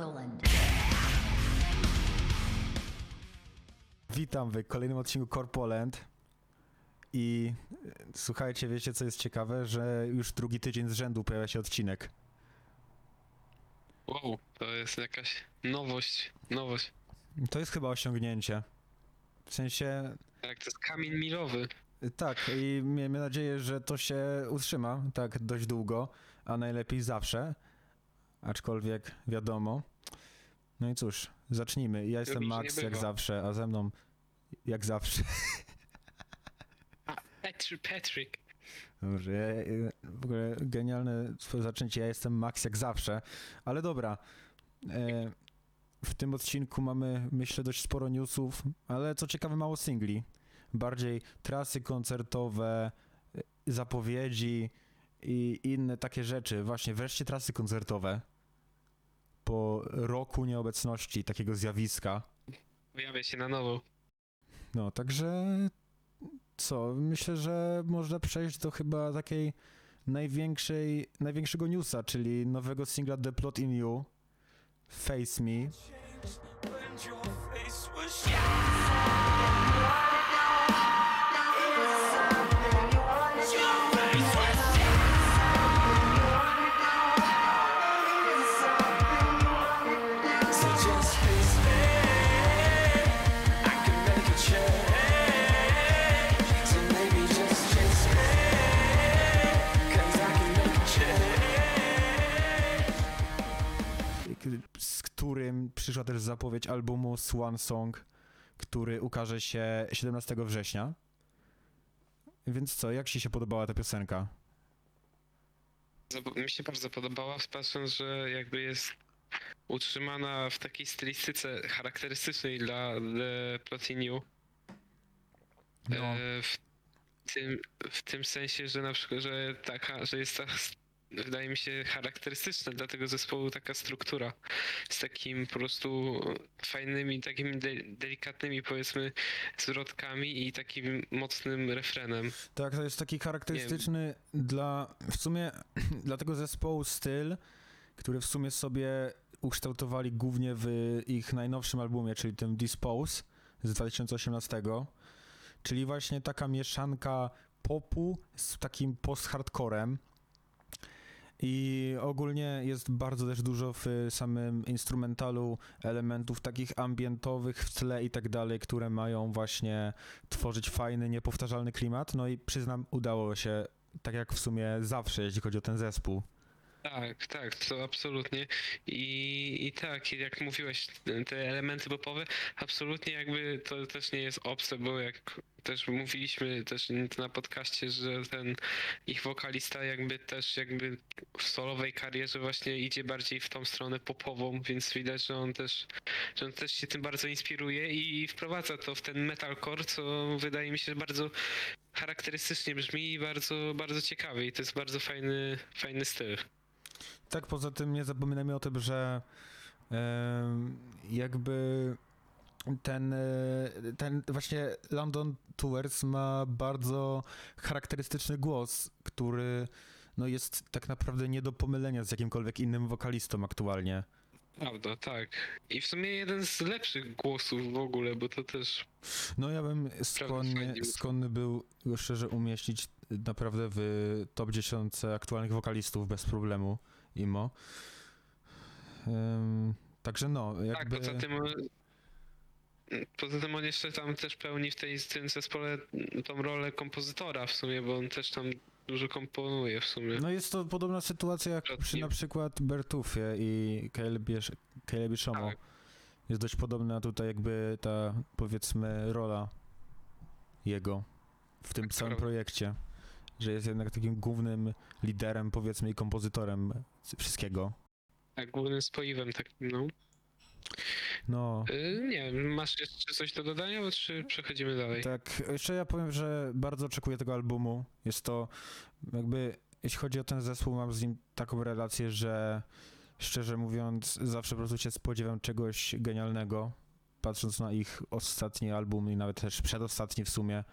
Corpoland. Witam w kolejnym odcinku Corpoland. I e, słuchajcie, wiecie co jest ciekawe, że już drugi tydzień z rzędu pojawia się odcinek. Wow, to jest jakaś nowość, nowość. To jest chyba osiągnięcie. W sensie, Tak, to jest kamień milowy. e, tak, i miejmy nadzieję, że to się utrzyma tak dość długo, a najlepiej zawsze. Aczkolwiek wiadomo. No i cóż, zacznijmy. Ja jestem Max jak zawsze, a ze mną jak zawsze. Patrick, Patrick. Dobrze, ja, w ogóle genialne swoje zaczęcie. Ja jestem Max jak zawsze, ale dobra. E, w tym odcinku mamy, myślę, dość sporo newsów, ale co ciekawe, mało singli. Bardziej trasy koncertowe, e, zapowiedzi i inne takie rzeczy. Właśnie, wreszcie trasy koncertowe. Po roku nieobecności takiego zjawiska. Pojawia się na nowo. No, także co? Myślę, że można przejść do chyba takiej największej, największego newsa, czyli nowego singla The Plot in You, Face Me. Którym przyszła też zapowiedź albumu Swan Song, który ukaże się 17 września. Więc co, jak ci się podobała ta piosenka? Mi się bardzo podobała, patrząc, że jakby jest utrzymana w takiej stylistyce charakterystycznej dla The Plotiniu. No, E, w, tym, w tym sensie, że na przykład, że taka, że jest ta, wydaje mi się, charakterystyczna dla tego zespołu taka struktura z takim po prostu fajnymi, takimi de, delikatnymi powiedzmy zwrotkami i takim mocnym refrenem. tak, to jest taki charakterystyczny dla, w sumie, dla tego zespołu styl, który w sumie sobie ukształtowali głównie w ich najnowszym albumie, czyli tym Dispose z 2018. Czyli właśnie taka mieszanka popu z takim post-hardcorem. I ogólnie jest bardzo też dużo w samym instrumentalu elementów takich ambientowych w tle i tak dalej, które mają właśnie tworzyć fajny, niepowtarzalny klimat. No i przyznam, udało się, tak jak w sumie zawsze, jeśli chodzi o ten zespół. Tak, tak, to absolutnie. I, I tak, jak mówiłeś, te elementy popowe, absolutnie jakby to też nie jest obce, bo jak też mówiliśmy też na podcaście, że ten ich wokalista jakby też jakby w solowej karierze właśnie idzie bardziej w tą stronę popową, więc widać, że on też, że on też się tym bardzo inspiruje i wprowadza to w ten metalcore, co wydaje mi się bardzo charakterystycznie brzmi i bardzo, bardzo ciekawy i to jest bardzo fajny, fajny styl. Tak, poza tym nie zapominajmy o tym, że jakby ten, e, ten właśnie London Tours ma bardzo charakterystyczny głos, który no jest tak naprawdę nie do pomylenia z jakimkolwiek innym wokalistą aktualnie. Prawda, tak. I w sumie jeden z lepszych głosów w ogóle, bo to też. No ja bym skłonny, skłonny był szczerze umieścić naprawdę w top 10 aktualnych wokalistów bez problemu, imo. Ym, także no, Tak, jakby... poza tym. Poza tym on jeszcze tam też pełni w tej, w tym zespole tą rolę kompozytora w sumie, bo on też tam dużo komponuje w sumie. No jest to podobna sytuacja jak przy na przykład Bertufie i Calebie- Shomo. Tak. Jest dość podobna tutaj jakby ta, powiedzmy, rola jego w tym Tak, całym projekcie. Że jest jednak takim głównym liderem, powiedzmy, i kompozytorem wszystkiego. Tak, głównym spoiwem takim, no. No, Y, nie wiem, masz jeszcze coś do dodania, czy przechodzimy dalej? tak, jeszcze ja powiem, że bardzo oczekuję tego albumu. Jest to jakby, jeśli chodzi o ten zespół, mam z nim taką relację, że szczerze mówiąc, zawsze po prostu się spodziewam czegoś genialnego, patrząc na ich ostatni album i nawet też przedostatni w sumie.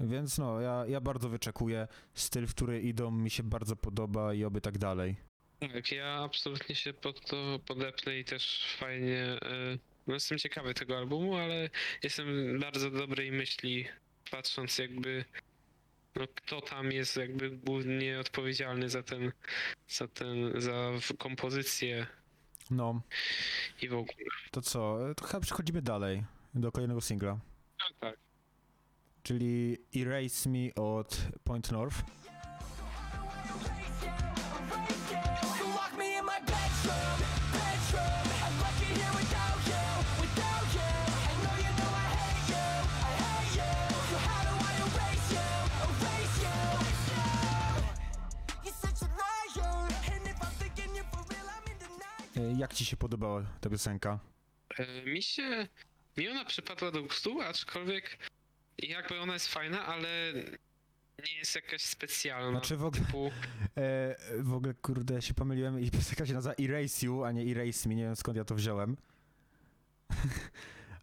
Więc no, ja, ja bardzo wyczekuję. Styl, w który idą, mi się bardzo podoba i oby tak dalej. Tak, ja absolutnie się pod to podepnę i też fajnie. e, No jestem ciekawy tego albumu, ale jestem bardzo dobrej myśli, patrząc jakby. No, kto tam jest jakby głównie odpowiedzialny za ten, za ten, za kompozycję No, i w ogóle. to co? To chyba przechodzimy dalej do kolejnego singla, No, tak. Czyli Erase Me od Point North. E, Jak ci się podobała ta piosenka? E, Mi się. Mi ona przypadła do gustu, aczkolwiek jakby ona jest fajna, ale nie jest jakaś specjalna. Znaczy w ogóle, Typu, e, w ogóle kurde się pomyliłem i piosenka się nazywa Erase You, a nie Erase Me, nie wiem skąd ja to wziąłem.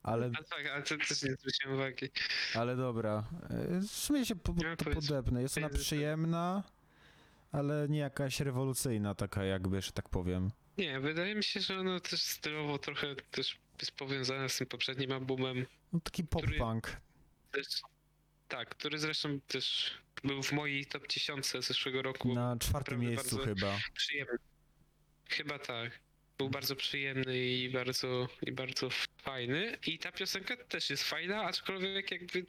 ale, a tak, ale to też nie zwróciłem uwagi. ale dobra, e, w sumie się po, jest- podepnę. Jest ona przyjemna, ale nie jakaś rewolucyjna taka jakby, że tak powiem. Nie, wydaje mi się, że ono też stylowo trochę też jest powiązane z tym poprzednim albumem. No taki pop-punk. Też, tak, który zresztą też był w mojej top 10 zeszłego roku. Na czwartym miejscu chyba. Przyjemny. Chyba tak. Był bardzo przyjemny i bardzo, i bardzo fajny. I ta piosenka też jest fajna, aczkolwiek jakby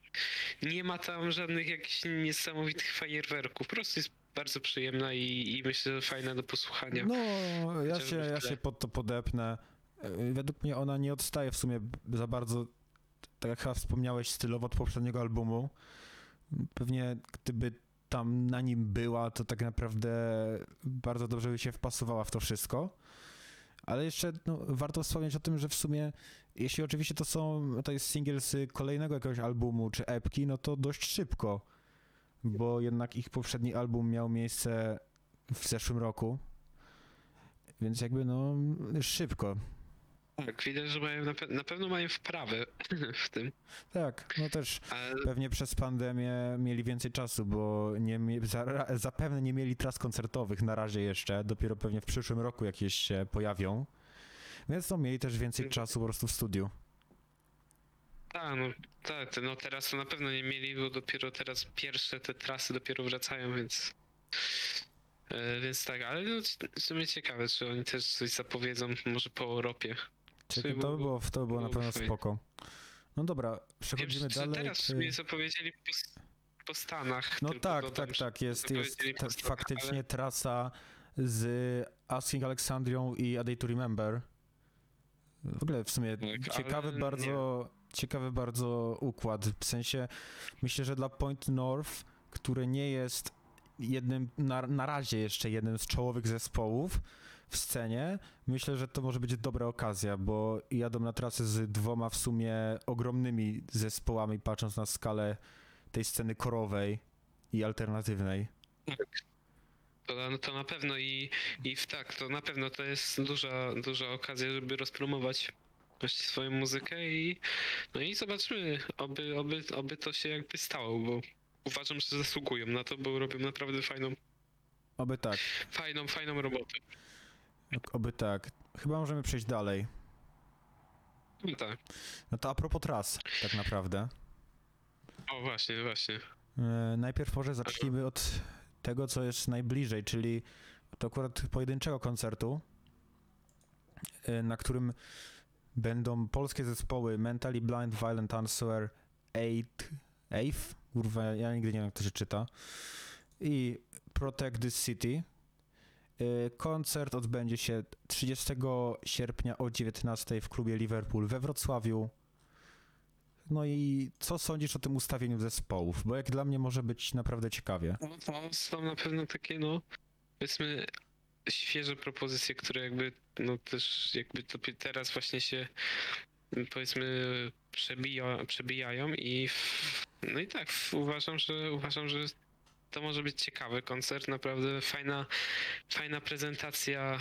nie ma tam żadnych jakichś niesamowitych fajerwerków. Po prostu jest bardzo przyjemna i, i myślę, że fajna do posłuchania. No, ja się, ja się pod to podepnę. Według mnie ona nie odstaje w sumie za bardzo, tak jak chyba wspomniałeś, stylowo od poprzedniego albumu. Pewnie gdyby tam na nim była, to tak naprawdę bardzo dobrze by się wpasowała w to wszystko. Ale jeszcze no, warto wspomnieć o tym, że w sumie, jeśli oczywiście to są, to jest single z kolejnego jakiegoś albumu czy epki, no to dość szybko, bo jednak ich poprzedni album miał miejsce w zeszłym roku, więc jakby no szybko. Tak, widać, że mają na, pe- na pewno mają wprawę w tym. Tak, no też Ale pewnie przez pandemię mieli więcej czasu, bo nie, za, zapewne nie mieli tras koncertowych na razie jeszcze, dopiero pewnie w przyszłym roku jakieś się pojawią. Więc no mieli też więcej czasu po prostu w studiu. tak, no, tak, to no teraz to na pewno nie mieli, bo dopiero teraz pierwsze te trasy dopiero wracają, więc. E, więc tak, ale no, w sumie ciekawe, czy oni też coś zapowiedzą, może po Europie. Czekaj, Czy to by było, to by było na pewno spoko. No dobra, Wiem, przechodzimy czy dalej. teraz czy- sumie zapowiedzieli po, po Stanach. No tak, dodam, tak, tak, jest, jest Stanach, faktycznie trasa z Asking Alexandrią i A Day to Remember. W ogóle w sumie Tak, ciekawy ale bardzo, ciekawy bardzo układ, w sensie myślę, że dla Point North, który nie jest jednym, na, na razie jeszcze jednym z czołowych zespołów w scenie, myślę, że to może być dobra okazja, bo jadą na trasę z dwoma w sumie ogromnymi zespołami, patrząc na skalę tej sceny korowej i alternatywnej. To, no to na pewno i, i w tak, to na pewno to jest duża, duża okazja, żeby rozpromować właśnie swoją muzykę i no i zobaczymy, oby, oby, oby to się jakby stało, bo uważam, że zasługują na to, bo robią naprawdę fajną, Oby tak, fajną, fajną robotę. Oby tak. Chyba możemy przejść dalej. No tak. No to a propos tras, tak naprawdę. O właśnie, właśnie. E, najpierw może zacznijmy od tego, co jest najbliżej, czyli to akurat pojedynczego koncertu, e, na którym będą polskie zespoły Mentally Blind, Violent Answer, Eight, Eighth, kurwa, ja nigdy nie wiem, jak to się czyta, i Protect This City. E, Koncert odbędzie się 30 sierpnia o 19 w klubie Liverpool we Wrocławiu. No i co sądzisz o tym ustawieniu zespołów? Bo jak dla mnie może być naprawdę ciekawie. No są na pewno takie, no, powiedzmy, świeże propozycje, które jakby, no też jakby to teraz właśnie się, powiedzmy, przebija, przebijają i, no i tak, uważam, że, uważam, że to może być ciekawy koncert, naprawdę fajna, fajna prezentacja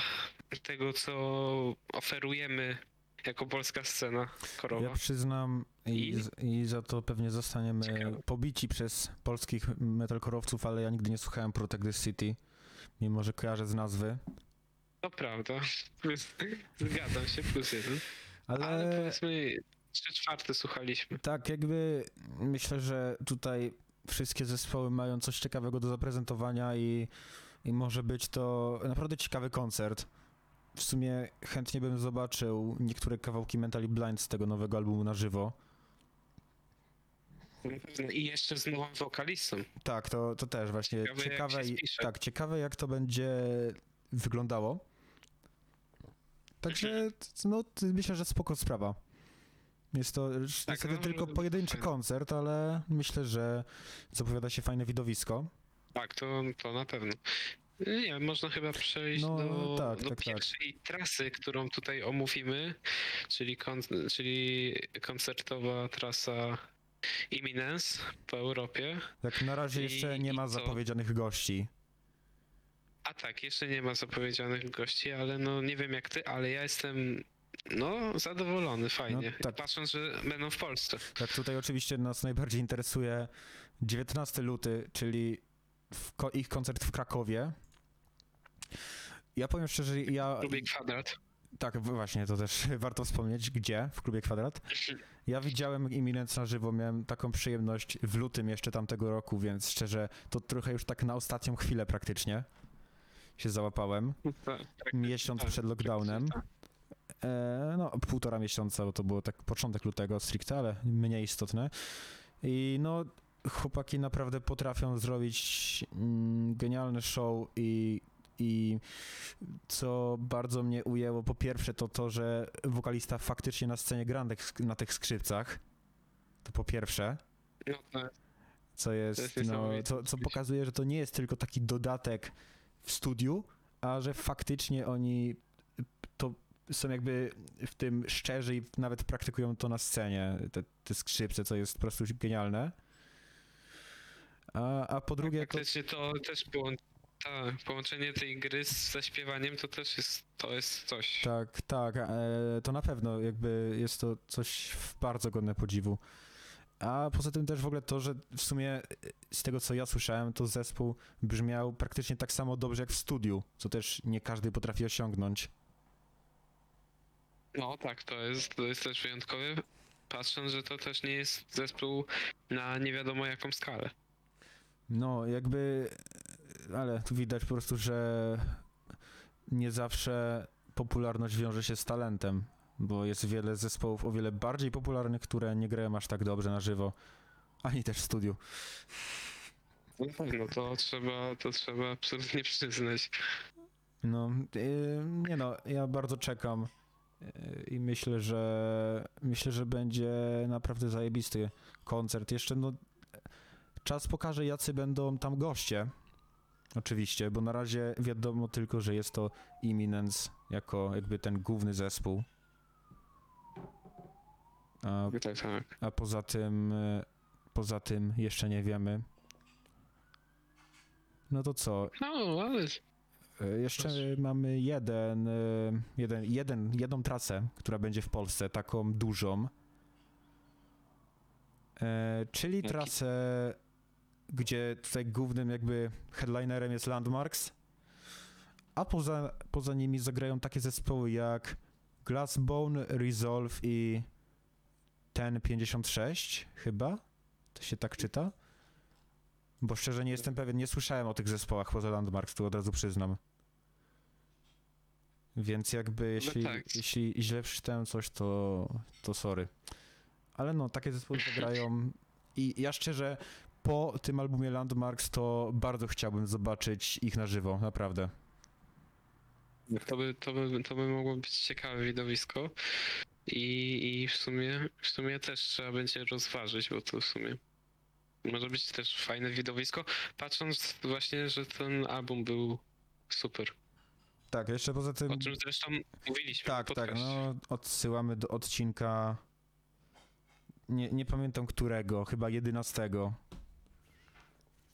tego, co oferujemy jako polska scena korowa. Ja przyznam i, I? za to pewnie zostaniemy Ciekawe. pobici przez polskich metalkorowców, ale ja nigdy nie słuchałem Protect the City, mimo że kojarzę z nazwy. To prawda. Zgadzam się, plus jeden. Ale, Ale powiedzmy, trzy czwarte słuchaliśmy. tak, jakby myślę, że tutaj wszystkie zespoły mają coś ciekawego do zaprezentowania i, i może być to naprawdę ciekawy koncert. W sumie chętnie bym zobaczył niektóre kawałki Mentally Blind z tego nowego albumu na żywo. I jeszcze z nowym wokalistą. Tak, to, to też właśnie Ciekawe, jak ciekawe, spisze. tak, ciekawe jak to będzie wyglądało. Także no, t- myślę, że spoko sprawa. Jest to Tak, niestety no, tylko no, pojedynczy fajne. koncert, ale myślę, że zapowiada się fajne widowisko. Tak, to, to na pewno. Nie, można chyba przejść No, do, tak, do tak, tak. pierwszej trasy, którą tutaj omówimy, czyli, kon, czyli koncertowa trasa Imminence po Europie. Tak na razie I- jeszcze nie ma zapowiedzianych gości. A tak, jeszcze nie ma zapowiedzianych gości, ale no nie wiem jak ty, ale ja jestem no zadowolony, fajnie. No, tak. Patrząc, że będą w Polsce. Tak tutaj oczywiście nas najbardziej interesuje 19 luty, czyli w ko- ich koncert w Krakowie. Ja powiem szczerze, ja... Lubię kwadrat. Tak, w- właśnie, to też warto wspomnieć, gdzie w klubie Kwadrat. Ja widziałem Imminence na żywo, miałem taką przyjemność w lutym jeszcze tamtego roku, więc szczerze, to trochę już tak na ostatnią chwilę praktycznie się załapałem. Tak, tak, Miesiąc tak, przed lockdownem. E, no, półtora miesiąca, bo to było tak początek lutego stricte, ale mniej istotne. I no, chłopaki naprawdę potrafią zrobić mm, genialny show i, i co bardzo mnie ujęło, po pierwsze to to, że wokalista faktycznie na scenie gra na tych, skrzypcach. To po pierwsze co jest, no, co, co pokazuje, że to nie jest tylko taki dodatek w studiu, a że faktycznie oni są jakby w tym szczerzy i nawet praktykują to na scenie, te, te skrzypce, co jest po prostu genialne. A, a po drugie to... Faktycznie to też tak, połączenie tej gry z zaśpiewaniem to też jest, to jest coś. Tak, tak, e, to na pewno jakby jest to coś bardzo godne podziwu. A poza tym też w ogóle to, że w sumie e, z tego co ja słyszałem, to zespół brzmiał praktycznie tak samo dobrze jak w studiu, co też nie każdy potrafi osiągnąć. No tak, to jest, to jest też wyjątkowe, patrząc, że to też nie jest zespół na nie wiadomo jaką skalę. No, jakby, ale tu widać po prostu, że nie zawsze popularność wiąże się z talentem, bo jest wiele zespołów o wiele bardziej popularnych, które nie grają aż tak dobrze na żywo, ani też w studiu. No tak, no to trzeba, to trzeba absolutnie przyznać. No, yy, nie no, ja bardzo czekam i myślę, że myślę, że będzie naprawdę zajebisty koncert. Jeszcze no, czas pokaże, jacy będą tam goście. Oczywiście, bo na razie wiadomo tylko, że jest to Imminence jako jakby ten główny zespół. A, Tak, tak. a poza tym, poza tym jeszcze nie wiemy. No to co? No, ale Jeszcze Proszę. mamy jeden, e, jeden, jeden, jedną trasę, która będzie w Polsce, taką dużą. E, czyli Jaki? trasę, gdzie tutaj głównym jakby headlinerem jest Landmarks, a poza, poza nimi zagrają takie zespoły jak Glassbone, Resolve i Ten 56 chyba? To się tak czyta? Bo szczerze nie jestem pewien, nie słyszałem o tych zespołach poza Landmarks, tu od razu przyznam. Więc jakby jeśli, tak. jeśli źle przeczytałem coś, to, to sorry. Ale no, takie zespoły zagrają i ja szczerze po tym albumie Landmarks to bardzo chciałbym zobaczyć ich na żywo, naprawdę. to by, to by, to by mogło być ciekawe widowisko. I, I w sumie w sumie też trzeba będzie rozważyć, bo to w sumie może być też fajne widowisko, patrząc właśnie, że ten album był super. Tak, jeszcze poza tym... O czym zresztą mówiliśmy Tak, tak, no odsyłamy do odcinka. Nie, nie pamiętam którego, chyba 11.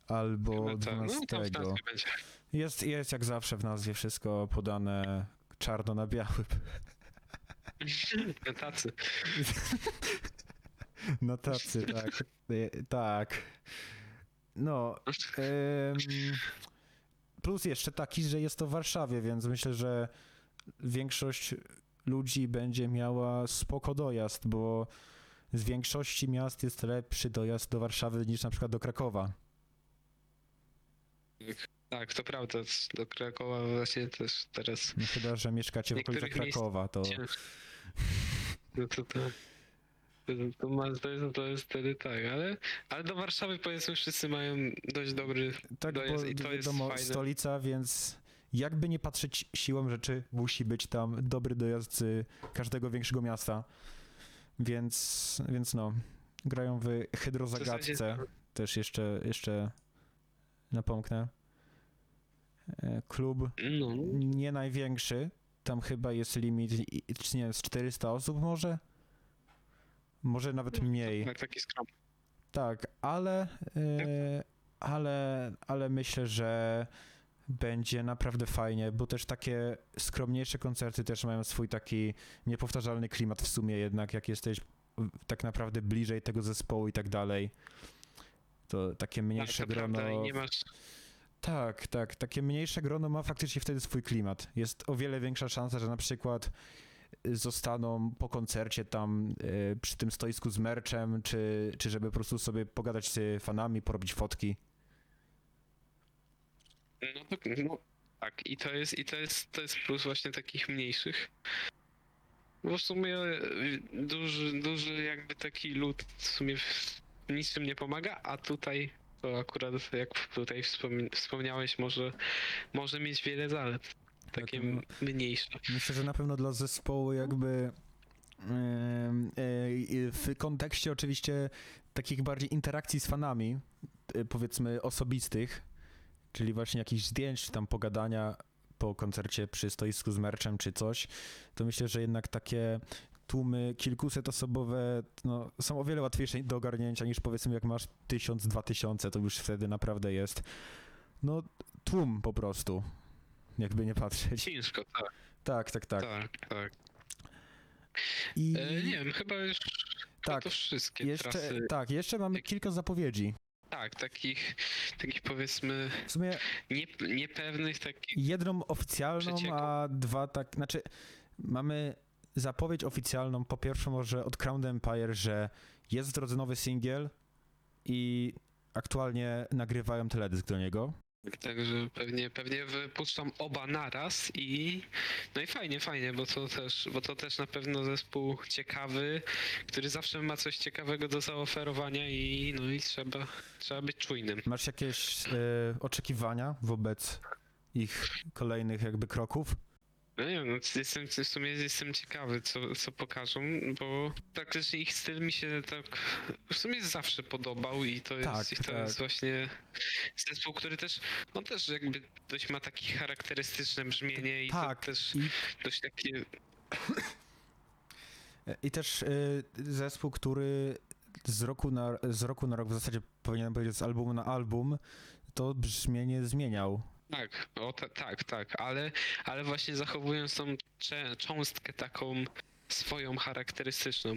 Albo Chyba tak. No, 12. tam w nazwie będzie. Jest, jest jak zawsze w nazwie wszystko podane czarno na białym. Tacy. Na tacy, tak. E, Tak. No. em, plus jeszcze taki, że jest to w Warszawie, więc myślę, że większość ludzi będzie miała spoko dojazd, bo z większości miast jest lepszy dojazd do Warszawy niż na przykład do Krakowa. Tak, to prawda. Do Krakowa właśnie też teraz No chyba, że mieszkacie w okolicach Krakowa, to. No to to. To, to, ma, to, jest, to jest wtedy tak, ale, ale do Warszawy powiedzmy wszyscy mają dość dobry. tak, to bo jest- i to jest wiadomo, fajne. stolica, więc jakby nie patrzeć siłą rzeczy, musi być tam dobry dojazd z każdego większego miasta. Więc, więc no, grają w W hydrozagadce. zasadzie też jeszcze, jeszcze napomknę. E, Klub No, nie największy, tam chyba jest limit, nie wiem, z 400 osób może? Może nawet mniej. tak, taki skromny. Tak, ale, e, ale, ale myślę, że będzie naprawdę fajnie, bo też takie skromniejsze koncerty też mają swój taki niepowtarzalny klimat w sumie jednak, jak jesteś tak naprawdę bliżej tego zespołu i tak dalej. To takie Tak, mniejsze to grono. prawda, masz. Tak, tak. Takie mniejsze grono ma faktycznie wtedy swój klimat. Jest o wiele większa szansa, że na przykład zostaną po koncercie tam y, przy tym stoisku z merczem, czy, czy żeby po prostu sobie pogadać z fanami, porobić fotki. No, to, no tak, i to jest, i to jest, to jest plus właśnie takich mniejszych. Bo w sumie y, duży, duży jakby taki lud w sumie niczym nie pomaga, a tutaj to akurat jak tutaj wspomni- wspomniałeś, może, może mieć wiele zalet. Takie mniejsze. Myślę, że na pewno dla zespołu jakby w kontekście oczywiście takich bardziej interakcji z fanami, e, powiedzmy osobistych, czyli właśnie jakichś zdjęć, czy tam pogadania po koncercie przy stoisku z merczem czy coś, to myślę, że jednak takie tłumy kilkusetosobowe no, są o wiele łatwiejsze do ogarnięcia niż powiedzmy jak masz tysiąc, dwa tysiące, to już wtedy naprawdę jest no tłum po prostu, jakby nie patrzeć. Ciężko, tak, Tak, tak, tak. tak, tak. I E, nie wiem, chyba już Tak, to wszystkie jeszcze, trasy. tak, jeszcze mamy Jak- kilka zapowiedzi. Tak, takich, takich powiedzmy W sumie nie, niepewnych, takich. jedną oficjalną, Przecieku. a dwa tak, znaczy mamy zapowiedź oficjalną, po pierwsze może od Crown Empire, że jest w drodze nowy singiel i aktualnie nagrywają teledysk do niego. Także pewnie, pewnie wypuszczam oba naraz i no i fajnie, fajnie, bo to też, bo to też na pewno zespół ciekawy, który zawsze ma coś ciekawego do zaoferowania i no i trzeba, trzeba być czujnym. Masz jakieś e, oczekiwania wobec ich kolejnych jakby kroków? No nie wiem, no, jestem, w sumie jestem ciekawy, co, co pokażą, bo praktycznie ich styl mi się tak w sumie zawsze podobał i to jest, Tak, i to tak. jest właśnie zespół, który też, no też jakby dość ma takie charakterystyczne brzmienie i Tak, to też dość takie I też y, zespół, który z roku, na, z roku na rok, w zasadzie powinienem powiedzieć z albumu na album, to brzmienie zmieniał. Tak, o, ta, tak, tak, ale, ale właśnie zachowując tą cze- cząstkę taką swoją charakterystyczną.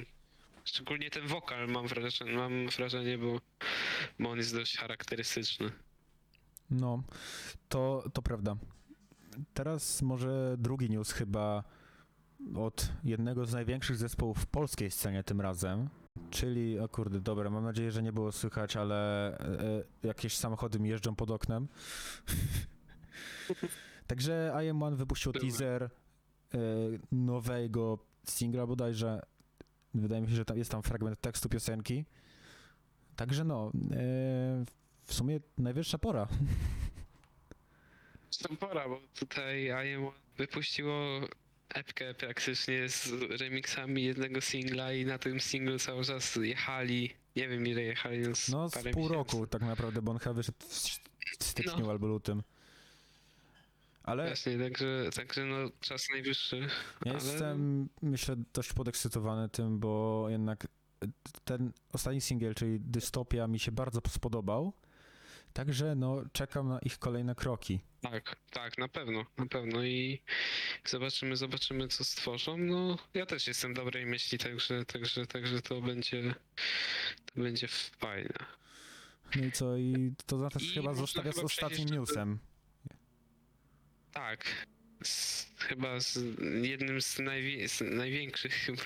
Szczególnie ten wokal mam wrażenie, mam wrażenie bo, bo on jest dość charakterystyczny. No, to, to prawda. Teraz może drugi news chyba od jednego z największych zespołów w polskiej scenie tym razem. Czyli, o kurde, dobra, mam nadzieję, że nie było słychać, ale e, jakieś samochody mi jeżdżą pod oknem. Także I Am One wypuścił Były. teaser e, nowego singla bodajże. Wydaje mi się, że tam jest tam fragment tekstu piosenki. Także no, e, w sumie najwyższa pora. Zresztą pora, bo tutaj IM wypuściło epkę praktycznie z remixami jednego singla i na tym singlu cały czas jechali, nie wiem ile jechali, no, z No z pół miesięcy. roku tak naprawdę, bo on chyba wyszedł w st- styczniu No. albo lutym. Ale Właśnie, także, także no czas najwyższy. ja ale... jestem, myślę, dość podekscytowany tym, bo jednak ten ostatni singiel, czyli Dystopia, mi się bardzo spodobał. Także no, czekam na ich kolejne kroki. Tak, tak, na pewno, na pewno i zobaczymy, zobaczymy co stworzą. No, ja też jestem dobrej myśli, także, także, także to będzie, to będzie fajne. No i co, i to nas I chyba zostawia z ostatnim jeszcze do- newsem. Tak. Z, chyba z jednym z, najwie, z największych chyba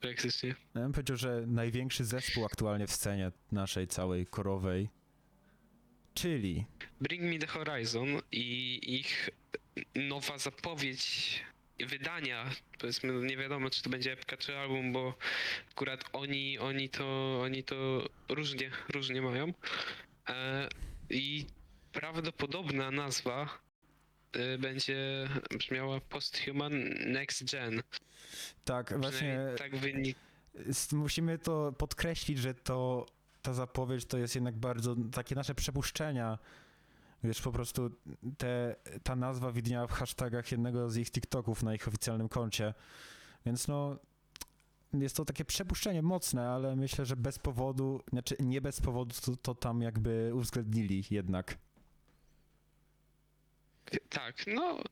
praktycznie. Ja bym powiedział, że największy zespół aktualnie w scenie naszej całej korowej, czyli Bring Me The Horizon i ich nowa zapowiedź wydania, powiedzmy, no nie wiadomo czy to będzie epka czy album, bo akurat oni, oni to, oni to różnie, różnie mają. E, I prawdopodobna nazwa e, będzie brzmiała Posthuman Next Gen. tak, właśnie tak wynik. musimy to podkreślić, że to ta zapowiedź to jest jednak bardzo takie nasze przepuszczenia. Wiesz, po prostu te, ta nazwa widniała w hashtagach jednego z ich TikToków na ich oficjalnym koncie. Więc no, jest to takie przepuszczenie mocne, ale myślę, że bez powodu, znaczy nie bez powodu to, to tam jakby uwzględnili jednak. Tak, no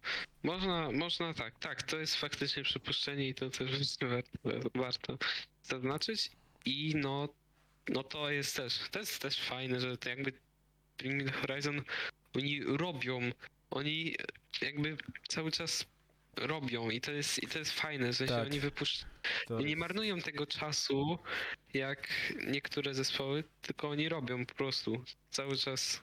można, można tak, tak, to jest faktycznie przypuszczenie i to też warto, warto zaznaczyć. I no, no to jest też, to jest też fajne, że to jakby Bring Me The Horizon, oni robią, oni jakby cały czas robią i to jest, i to jest fajne, że Tak. oni wypuszczają, To, nie marnują tego czasu jak niektóre zespoły, tylko oni robią po prostu cały czas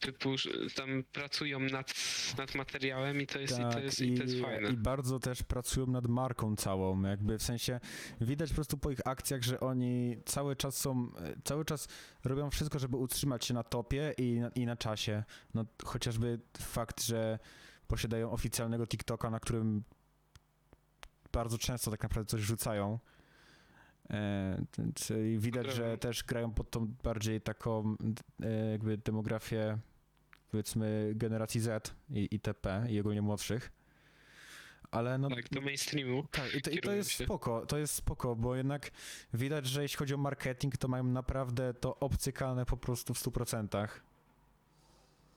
wypusz- tam pracują nad, nad materiałem i to jest, i to Tak, jest, i to jest fajne. I bardzo też pracują nad marką całą, jakby w sensie widać po prostu po ich akcjach, że oni cały czas są, cały czas robią wszystko, żeby utrzymać się na topie i na, i na czasie. No chociażby fakt, że posiadają oficjalnego TikToka, na którym bardzo często tak naprawdę coś rzucają. E, czyli widać, że też grają pod tą bardziej taką e, jakby demografię powiedzmy generacji Z i itp. i ogólnie młodszych. Ale no Tak, do mainstreamu. tak, i to, i to jest się. spoko, to jest spoko, bo jednak widać, że jeśli chodzi o marketing, to mają naprawdę to obcykane po prostu w 100%.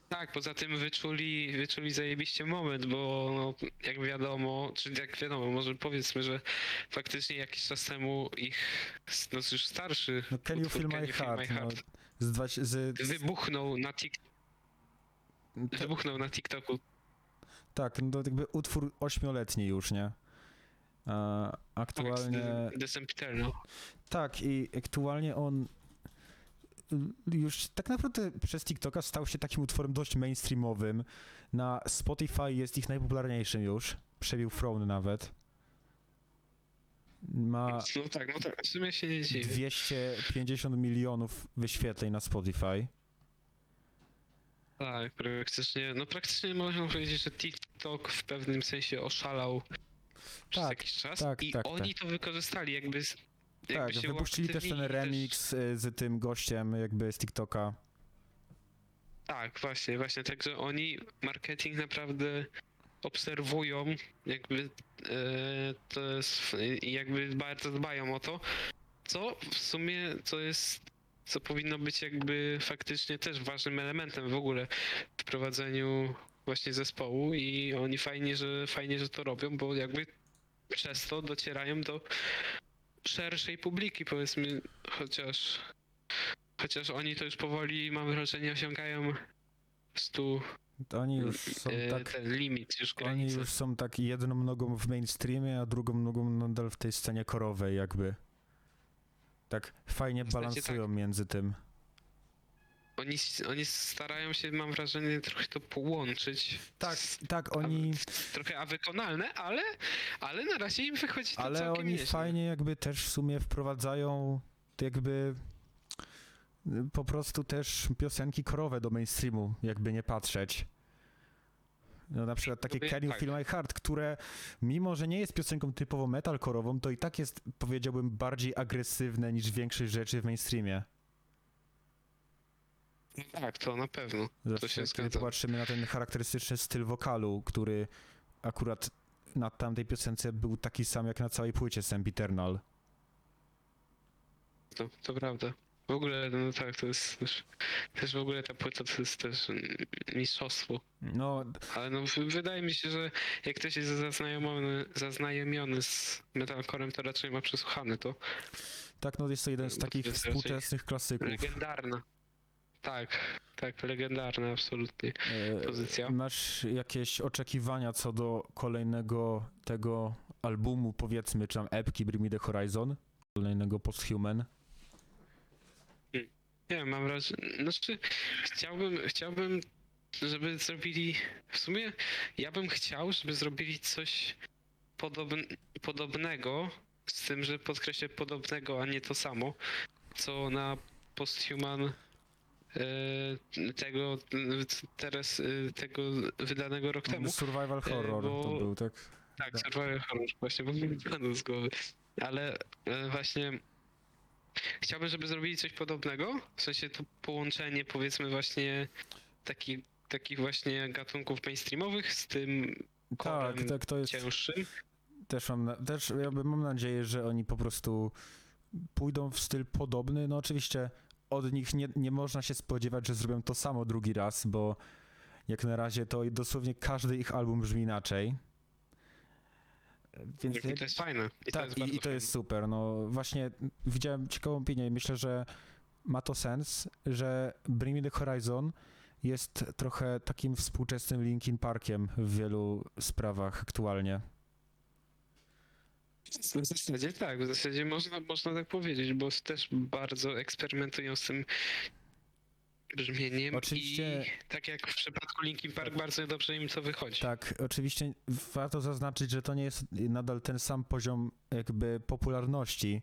Tak, poza tym wyczuli, wyczuli zajebiście moment, bo no, jak wiadomo, czy jak wiadomo, może powiedzmy, że faktycznie jakiś czas temu ich no, już starszy No Can You Feel My Heart, no, z, dwa, z, wybuchnął na tik- to, wybuchnął na TikToku. tak, no to jakby utwór ośmioletni już, nie? A, Tak, aktualnie, z The Sempiternal. tak, i aktualnie on już tak naprawdę przez TikToka stał się takim utworem dość mainstreamowym. Na Spotify jest ich najpopularniejszym już, przebił Throne nawet. Ma No tak, no tak, w sumie się nie dziwię. 250 milionów wyświetleń na Spotify. Tak, praktycznie, no praktycznie można powiedzieć, że TikTok w pewnym sensie oszalał przez Tak, jakiś czas tak, i tak, oni to wykorzystali, jakby, z- jakby Tak, się wypuścili też ten remix y, z tym gościem jakby z TikToka. Tak, właśnie, właśnie, także oni marketing naprawdę obserwują, jakby e, to jest, jakby bardzo dbają o to, co w sumie to jest, co powinno być jakby faktycznie też ważnym elementem w ogóle w prowadzeniu właśnie zespołu i oni fajnie, że fajnie, że to robią, bo jakby przez to docierają do szerszej publiki, powiedzmy, chociaż chociaż oni to już powoli, mam wrażenie, osiągają stu To oni już są e, tak, ten limit, już oni granicę. już są tak jedną nogą w mainstreamie, a drugą nogą nadal w tej scenie korowej jakby. Tak fajnie W balansują między tym. Oni, oni starają się, mam wrażenie, trochę to połączyć. Tak, tak, a- oni, Trochę a wykonalne, ale, ale na razie im wychodzi to ale całkiem oni nieźle. fajnie jakby też w sumie wprowadzają jakby y, po prostu też piosenki korowe do mainstreamu, jakby nie patrzeć. No na przykład takie Can You tak. Feel My Heart, które mimo, że nie jest piosenką typowo metalkorową, to i tak jest, powiedziałbym, bardziej agresywne niż większość rzeczy w mainstreamie. Tak, to na pewno. Zawsze się kiedy popatrzymy na ten charakterystyczny styl wokalu, który akurat na tamtej piosence był taki sam jak na całej płycie Sam Eternal. To, to prawda. W ogóle, no tak, to jest też, też w ogóle ta płyta to jest też mm, mistrzostwo. No, Ale no wydaje mi się, że jak ktoś jest zaznajomiony, zaznajomiony z metalcorem, to raczej ma przesłuchane to. tak, no jest to jeden z takich współczesnych klasyków. Legendarna. Tak, tak, legendarna absolutnie E, pozycja. Masz jakieś oczekiwania co do kolejnego tego albumu, powiedzmy, czy tam epki Bring Me The Horizon? Kolejnego Posthuman? Nie, mam wrażenie, znaczy chciałbym, chciałbym, żeby zrobili, w sumie ja bym chciał, żeby zrobili coś podobn, podobnego, z tym, że podkreślę podobnego, a nie to samo, co na Posthuman e, tego, teraz e, tego wydanego rok temu. Survival E, Horror to bo- był, tak? Tak, Tak. Survival Horror, właśnie, bo mi z głowy. Ale e, właśnie chciałbym, żeby zrobili coś podobnego, w sensie to połączenie powiedzmy właśnie takich, takich właśnie gatunków mainstreamowych z tym Tak, tak, to jest... cięższym. Też mam, na, też ja bym- mam nadzieję, że oni po prostu pójdą w styl podobny. No oczywiście od nich nie, nie można się spodziewać, że zrobią to samo drugi raz, bo jak na razie to dosłownie każdy ich album brzmi inaczej. Więc I to jest fajne. I to tak, jest i, i to jest super. No właśnie widziałem ciekawą opinię i myślę, że ma to sens, że Bring Me The Horizon jest trochę takim współczesnym Linkin Parkiem w wielu sprawach aktualnie. W zasadzie tak, w zasadzie można, można tak powiedzieć, bo też bardzo eksperymentują z tym brzmieniem Oczywiście- i tak jak w przypadku Linkin Park bardzo dobrze im to wychodzi. Tak, oczywiście warto zaznaczyć, że to nie jest nadal ten sam poziom jakby popularności,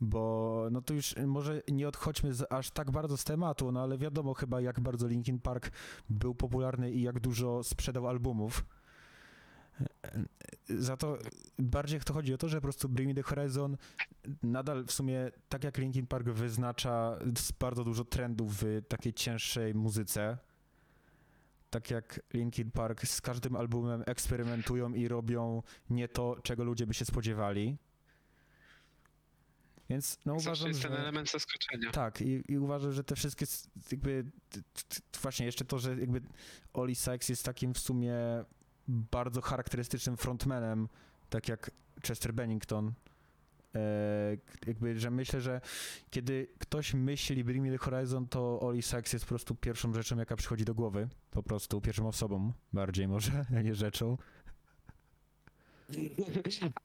bo no to już może nie odchodźmy z, aż tak bardzo z tematu, no ale wiadomo chyba jak bardzo Linkin Park był popularny i jak dużo sprzedał albumów. Za to bardziej to chodzi o to, że po prostu Bring Me The Horizon nadal w sumie, tak jak Linkin Park wyznacza bardzo dużo trendów w takiej cięższej muzyce, tak jak Linkin Park z każdym albumem eksperymentują i robią nie to, czego ludzie by się spodziewali. Więc no Zawsze uważam, jest ten że... element zaskoczenia. Tak, i, i uważam, że te wszystkie, jakby, właśnie jeszcze to, że jakby Oli Sykes jest takim w sumie bardzo charakterystycznym frontmanem, tak jak Chester Bennington. E, jakby, że myślę, że kiedy ktoś myśli Bring Me The Horizon, to Oli Sykes jest po prostu pierwszą rzeczą, jaka przychodzi do głowy. Po prostu, pierwszą osobą bardziej może, a nie rzeczą.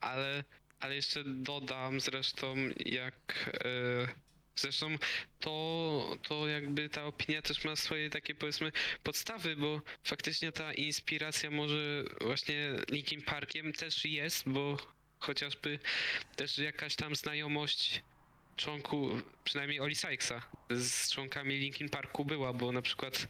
Ale, ale jeszcze dodam zresztą, jak. E, zresztą to, to jakby ta opinia też ma swoje takie powiedzmy podstawy, bo faktycznie ta inspiracja może właśnie Linkin Parkiem też jest, bo chociażby też jakaś tam znajomość członku, przynajmniej Oli Sykesa z członkami Linkin Parku była, bo na przykład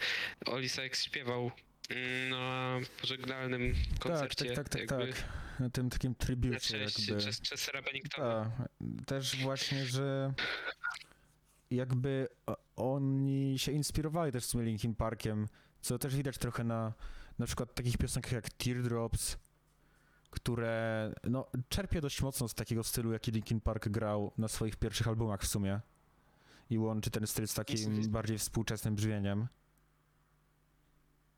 Oli Sykes śpiewał mm, na pożegnalnym Tak, koncercie tak, tak, tak, jakby tak. Na tym takim na tribucie cześć jakby. Ches- Chestera Benningtona. Tak, też właśnie, że jakby o- oni się inspirowali też w sumie Linkin Parkiem, co też widać trochę na na przykład takich piosenkach jak Teardrops, które no, czerpie dość mocno z takiego stylu, jaki Linkin Park grał na swoich pierwszych albumach w sumie. I łączy ten styl z takim bardziej współczesnym brzmieniem.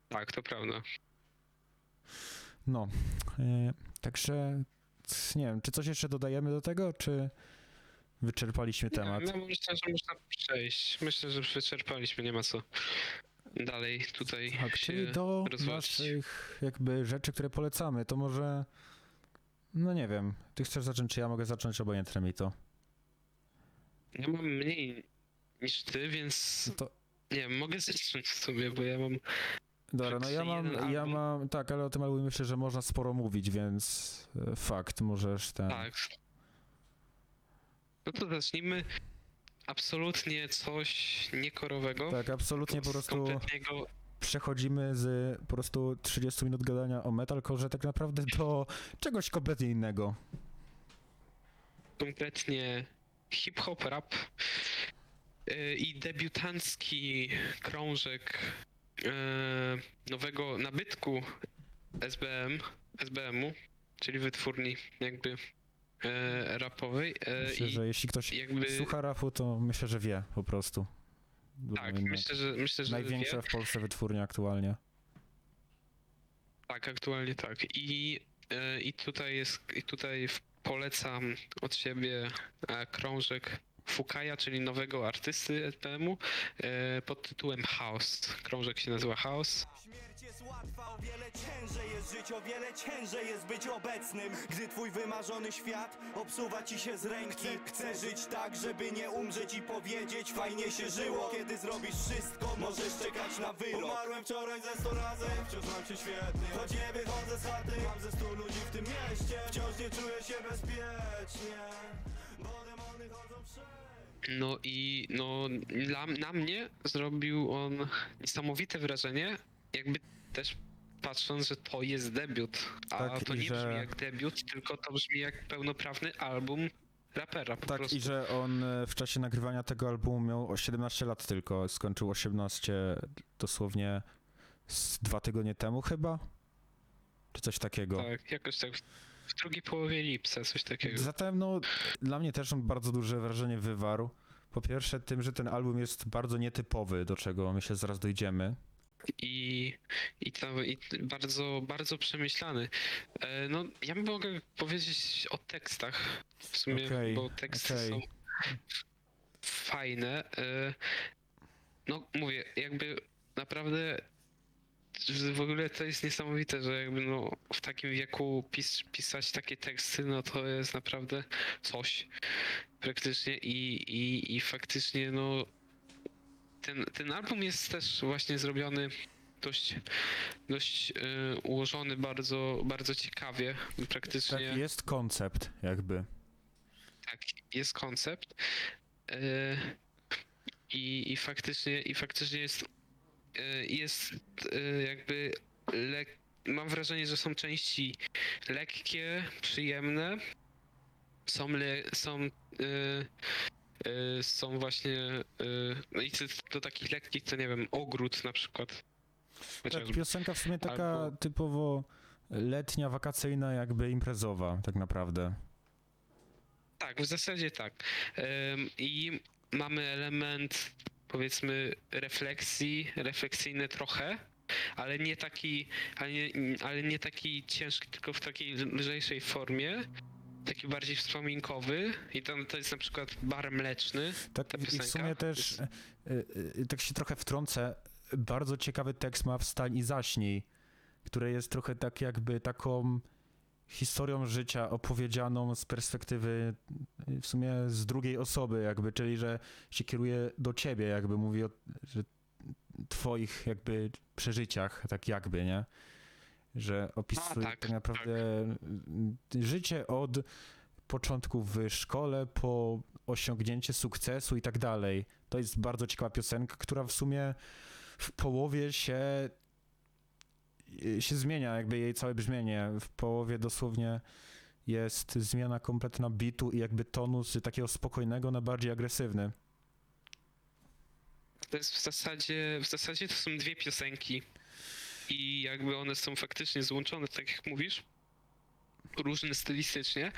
Tak, to prawda. No, e, także nie wiem, czy coś jeszcze dodajemy do tego, czy wyczerpaliśmy temat? Nie, no myślę, że można przejść. Myślę, że wyczerpaliśmy, nie ma co dalej tutaj Tak, się czyli do rozwodzić. naszych jakby rzeczy, które polecamy, to może, no nie wiem, ty chcesz zacząć, czy ja mogę zacząć, obojętnie mi to. Ja mam mniej niż ty, więc No to, nie wiem, mogę zacząć sobie, bo ja mam dobra, no ja mam, ja mam, tak, ale o tym albumie myślę, że można sporo mówić, więc e, fakt, możesz ten... tak. No to zacznijmy. Absolutnie coś niekorowego. Tak, absolutnie po prostu kompletnego przechodzimy z po prostu 30 minut gadania o metalcore tak naprawdę do czegoś kompletnie innego. kompletnie hip-hop, rap yy, i debiutancki krążek yy, nowego nabytku SBM, SBM-u, czyli wytwórni jakby yy, rapowej yy, Myślę, że jeśli ktoś jakby słucha rapu, to myślę, że wie po prostu. Tak, myślę, że myślę, że Największa wie. w Polsce wytwórnia aktualnie. Tak, aktualnie tak. I, yy, i tutaj jest, i tutaj polecam od siebie e, krążek Fukaja, czyli nowego artysty e, pod tytułem House. Krążek się nazywa House. Śmierć jest łatwa, o wiele ciężej jest żyć, o wiele ciężej jest być obecnym Gdy twój wymarzony świat obsuwa ci się z ręki. Chcę żyć tak, żeby nie umrzeć i powiedzieć fajnie się żyło. Kiedy zrobisz wszystko, możesz czekać na wyrok. Umarłem wczoraj ze sto razy, wciąż mam się świetnie. Choć nie wychodzę z chaty, mam ze stu ludzi w tym mieście. Wciąż nie czuję się bezpiecznie Bo demony chodzą wszędzie. No i no, dla, na mnie zrobił on niesamowite wrażenie, jakby też patrząc, że to jest debiut. A Tak, to nie że- brzmi jak debiut, tylko to brzmi jak pełnoprawny album rapera po Tak, prostu. i że on e, w czasie nagrywania tego albumu miał o 17 lat tylko, skończył 18 dosłownie z dwa tygodnie temu chyba? Czy coś takiego. Tak, jakoś tak w, drugiej połowie lipca, coś takiego. Zatem no, dla mnie też on bardzo duże wrażenie wywarł. Po pierwsze tym, że ten album jest bardzo nietypowy, do czego myślę zaraz dojdziemy. I, i, to, i bardzo, bardzo przemyślany. E, no, ja mogę powiedzieć o tekstach w sumie, Okej, bo teksty okej. są fajne. E, no, mówię, jakby naprawdę w ogóle to jest niesamowite, że jakby no w takim wieku pis, pisać takie teksty, no to jest naprawdę coś praktycznie i, i, i faktycznie no ten, ten album jest też właśnie zrobiony dość, dość e, ułożony bardzo, bardzo ciekawie. Praktycznie Tak, jest koncept jakby. tak, jest koncept. E, I, I faktycznie, i faktycznie jest, e, jest e, jakby lek, mam wrażenie, że są części lekkie, przyjemne. Są, le, są, e, e, są właśnie, e, no i co do takich lekkich, to nie wiem, ogród na przykład. Tak, Chociażby. piosenka w sumie taka Albo- typowo letnia, wakacyjna, jakby imprezowa tak naprawdę. Tak, w zasadzie tak. I mamy element, powiedzmy, refleksji, refleksyjny trochę, ale nie taki, ale nie, ale nie taki ciężki, tylko w takiej lżejszej formie. Taki bardziej wspominkowy i tam to jest na przykład bar mleczny. Tak, Ta i w sumie też, jest- e, e, tak się trochę wtrącę, bardzo ciekawy tekst ma Wstań i zaśnij, które jest trochę tak jakby taką historią życia opowiedzianą z perspektywy e, w sumie z drugiej osoby jakby, czyli że się kieruje do ciebie jakby, mówi o że twoich jakby przeżyciach, tak jakby, nie? Że opisuje tak, tak, naprawdę mm, życie od początku w szkole po osiągnięcie sukcesu i tak dalej. To jest bardzo ciekawa piosenka, która w sumie w połowie się się zmienia, jakby jej całe brzmienie. W połowie dosłownie jest zmiana kompletna bitu i jakby tonu z takiego spokojnego na bardziej agresywny. To jest w zasadzie, w zasadzie to są dwie piosenki i jakby one są faktycznie złączone, tak jak mówisz, różne stylistycznie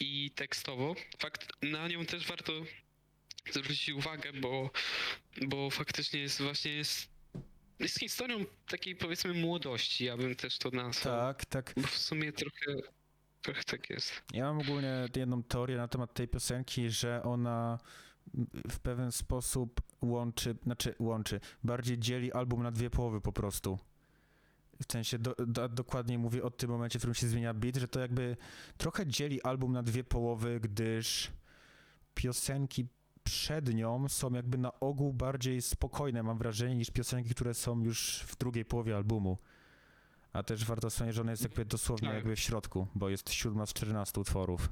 i tekstowo. Fakt, na nią też warto zwrócić uwagę, bo, bo faktycznie jest właśnie jest, jest historią takiej powiedzmy młodości, ja bym też to nazwał. Tak, tak. Bo w sumie trochę, trochę tak jest. Ja mam ogólnie jedną teorię na temat tej piosenki, że ona w pewien sposób łączy, znaczy łączy, bardziej dzieli album na dwie połowy po prostu. W sensie do, do, dokładniej mówię o tym momencie, w którym się zmienia beat, że to jakby trochę dzieli album na dwie połowy, gdyż piosenki przed nią są jakby na ogół bardziej spokojne, mam wrażenie, niż piosenki, które są już w drugiej połowie albumu. A też warto wspomnieć, że ona jest jakby dosłownie Tak. jakby w środku, bo jest siódma z 14 utworów.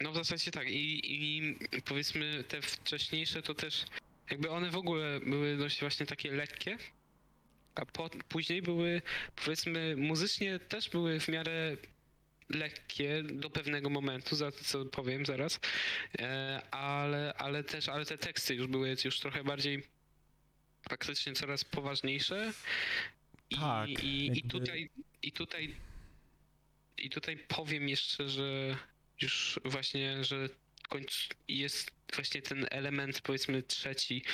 No w zasadzie tak i, i powiedzmy te wcześniejsze to też jakby one w ogóle były dość właśnie takie lekkie, a po, później były powiedzmy muzycznie też były w miarę lekkie do pewnego momentu, za to co powiem zaraz, e, ale, ale też, ale te teksty już były już trochę bardziej faktycznie coraz poważniejsze. I, Tak, i, i tutaj i tutaj i tutaj powiem jeszcze, że już właśnie, że końc jest właśnie ten element powiedzmy trzeci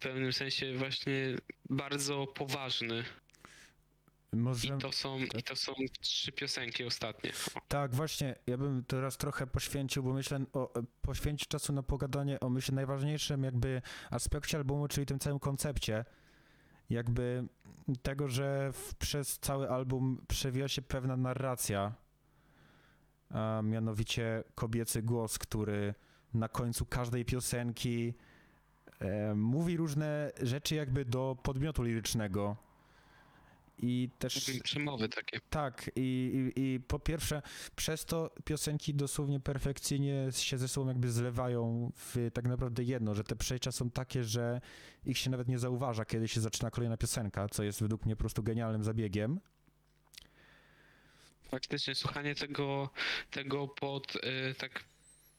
w pewnym sensie właśnie bardzo poważny. Może... I to są, i to są trzy piosenki ostatnie. Tak, właśnie, ja bym teraz trochę poświęcił, bo myślę o, poświęcić czasu na pogadanie o myślę najważniejszym jakby aspekcie albumu, czyli tym całym koncepcie. Jakby tego, że w, przez cały album przewija się pewna narracja, a mianowicie kobiecy głos, który na końcu każdej piosenki mówi różne rzeczy jakby do podmiotu lirycznego. I też Przemowy takie. tak, i, i, i po pierwsze, przez to piosenki dosłownie perfekcyjnie się ze sobą jakby zlewają w tak naprawdę jedno, że te przejścia są takie, że ich się nawet nie zauważa, kiedy się zaczyna kolejna piosenka, co jest według mnie po prostu genialnym zabiegiem. Faktycznie słuchanie tego, tego pod y, tak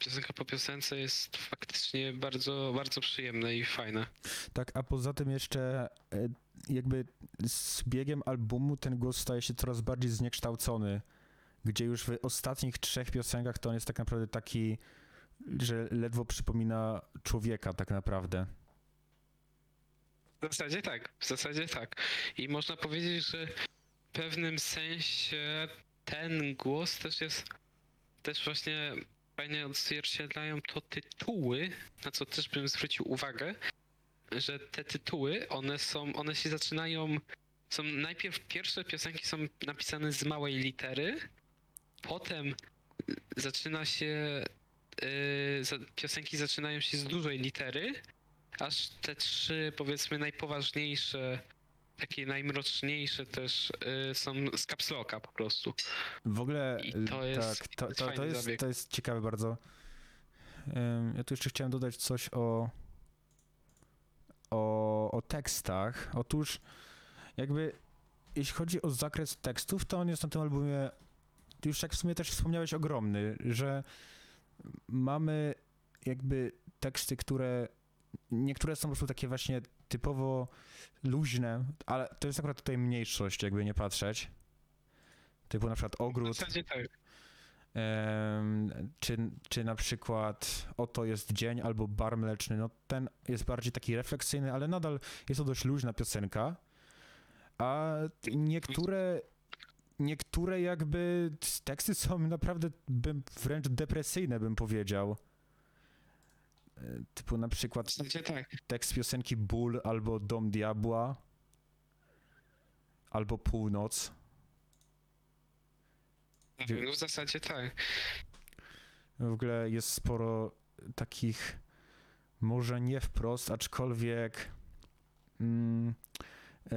piosenka po piosence jest faktycznie bardzo, bardzo przyjemne i fajne. Tak, a poza tym jeszcze e, jakby z biegiem albumu ten głos staje się coraz bardziej zniekształcony, gdzie już w ostatnich trzech piosenkach to on jest tak naprawdę taki, że ledwo przypomina człowieka tak naprawdę. W zasadzie tak, w zasadzie tak. I można powiedzieć, że w pewnym sensie ten głos też jest, też właśnie fajnie odzwierciedlają to tytuły, na co też bym zwrócił uwagę, że te tytuły, one są, one się zaczynają, są najpierw pierwsze piosenki są napisane z małej litery, potem zaczyna się, yy, za- piosenki zaczynają się z dużej litery, aż te trzy, powiedzmy, najpoważniejsze, takie najmroczniejsze też y, są z capslocka po prostu. W ogóle I to jest- tak, to to, jest to, jest, to jest ciekawe bardzo. Ja tu jeszcze chciałem dodać coś o, o, o tekstach. Otóż jakby jeśli chodzi o zakres tekstów, to on jest na tym albumie już jak w sumie też wspomniałeś ogromny, że mamy jakby teksty, które niektóre są po prostu takie właśnie typowo luźne, ale to jest akurat tutaj mniejszość, jakby nie patrzeć. Typu na przykład W ogród, zasadzie tak. Em, czy, czy na przykład Oto jest dzień albo Bar Mleczny, no ten jest bardziej taki refleksyjny, ale nadal jest to dość luźna piosenka. A niektóre, niektóre jakby teksty są naprawdę bym wręcz depresyjne, bym powiedział. Typu na przykład W zasadzie tak. tekst piosenki Ból albo Dom Diabła albo Północ. Gdzie- No w zasadzie tak. W ogóle jest sporo takich, może nie wprost, aczkolwiek mm, e,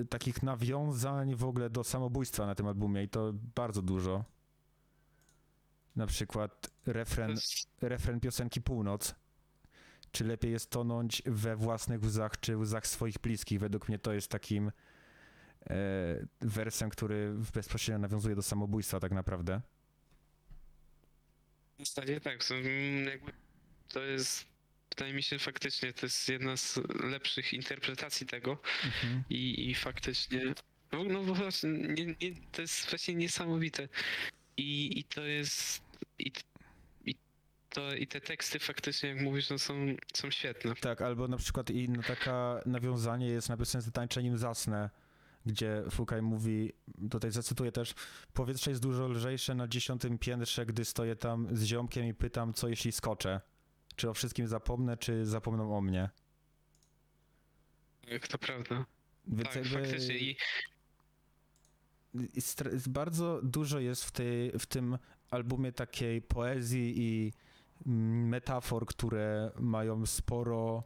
e, takich nawiązań w ogóle do samobójstwa na tym albumie i to bardzo dużo. Na przykład refren, refren piosenki Północ. Czy lepiej jest tonąć we własnych łzach, czy łzach swoich bliskich? Według mnie to jest takim e, wersem, który bezpośrednio nawiązuje do samobójstwa tak naprawdę. w zasadzie tak. To jest, wydaje mi się faktycznie, to jest jedna z lepszych interpretacji tego Mhm. i, i faktycznie, no, no bo właśnie, nie, nie, to jest właśnie niesamowite. I, i to jest, i, i, to, i te teksty faktycznie, jak mówisz, no są, są świetne. Tak, albo na przykład inna taka nawiązanie jest na piosence Tańczę nim zasnę, gdzie Fukaj mówi, tutaj zacytuję też, powietrze jest dużo lżejsze na dziesiątym piętrze, gdy stoję tam z ziomkiem i pytam, co jeśli skoczę. Czy o wszystkim zapomnę, czy zapomną o mnie. Tak, to prawda. Więc tak, jakby faktycznie. I, i bardzo dużo jest w, tej, w tym albumie takiej poezji i mm, metafor, które mają sporo,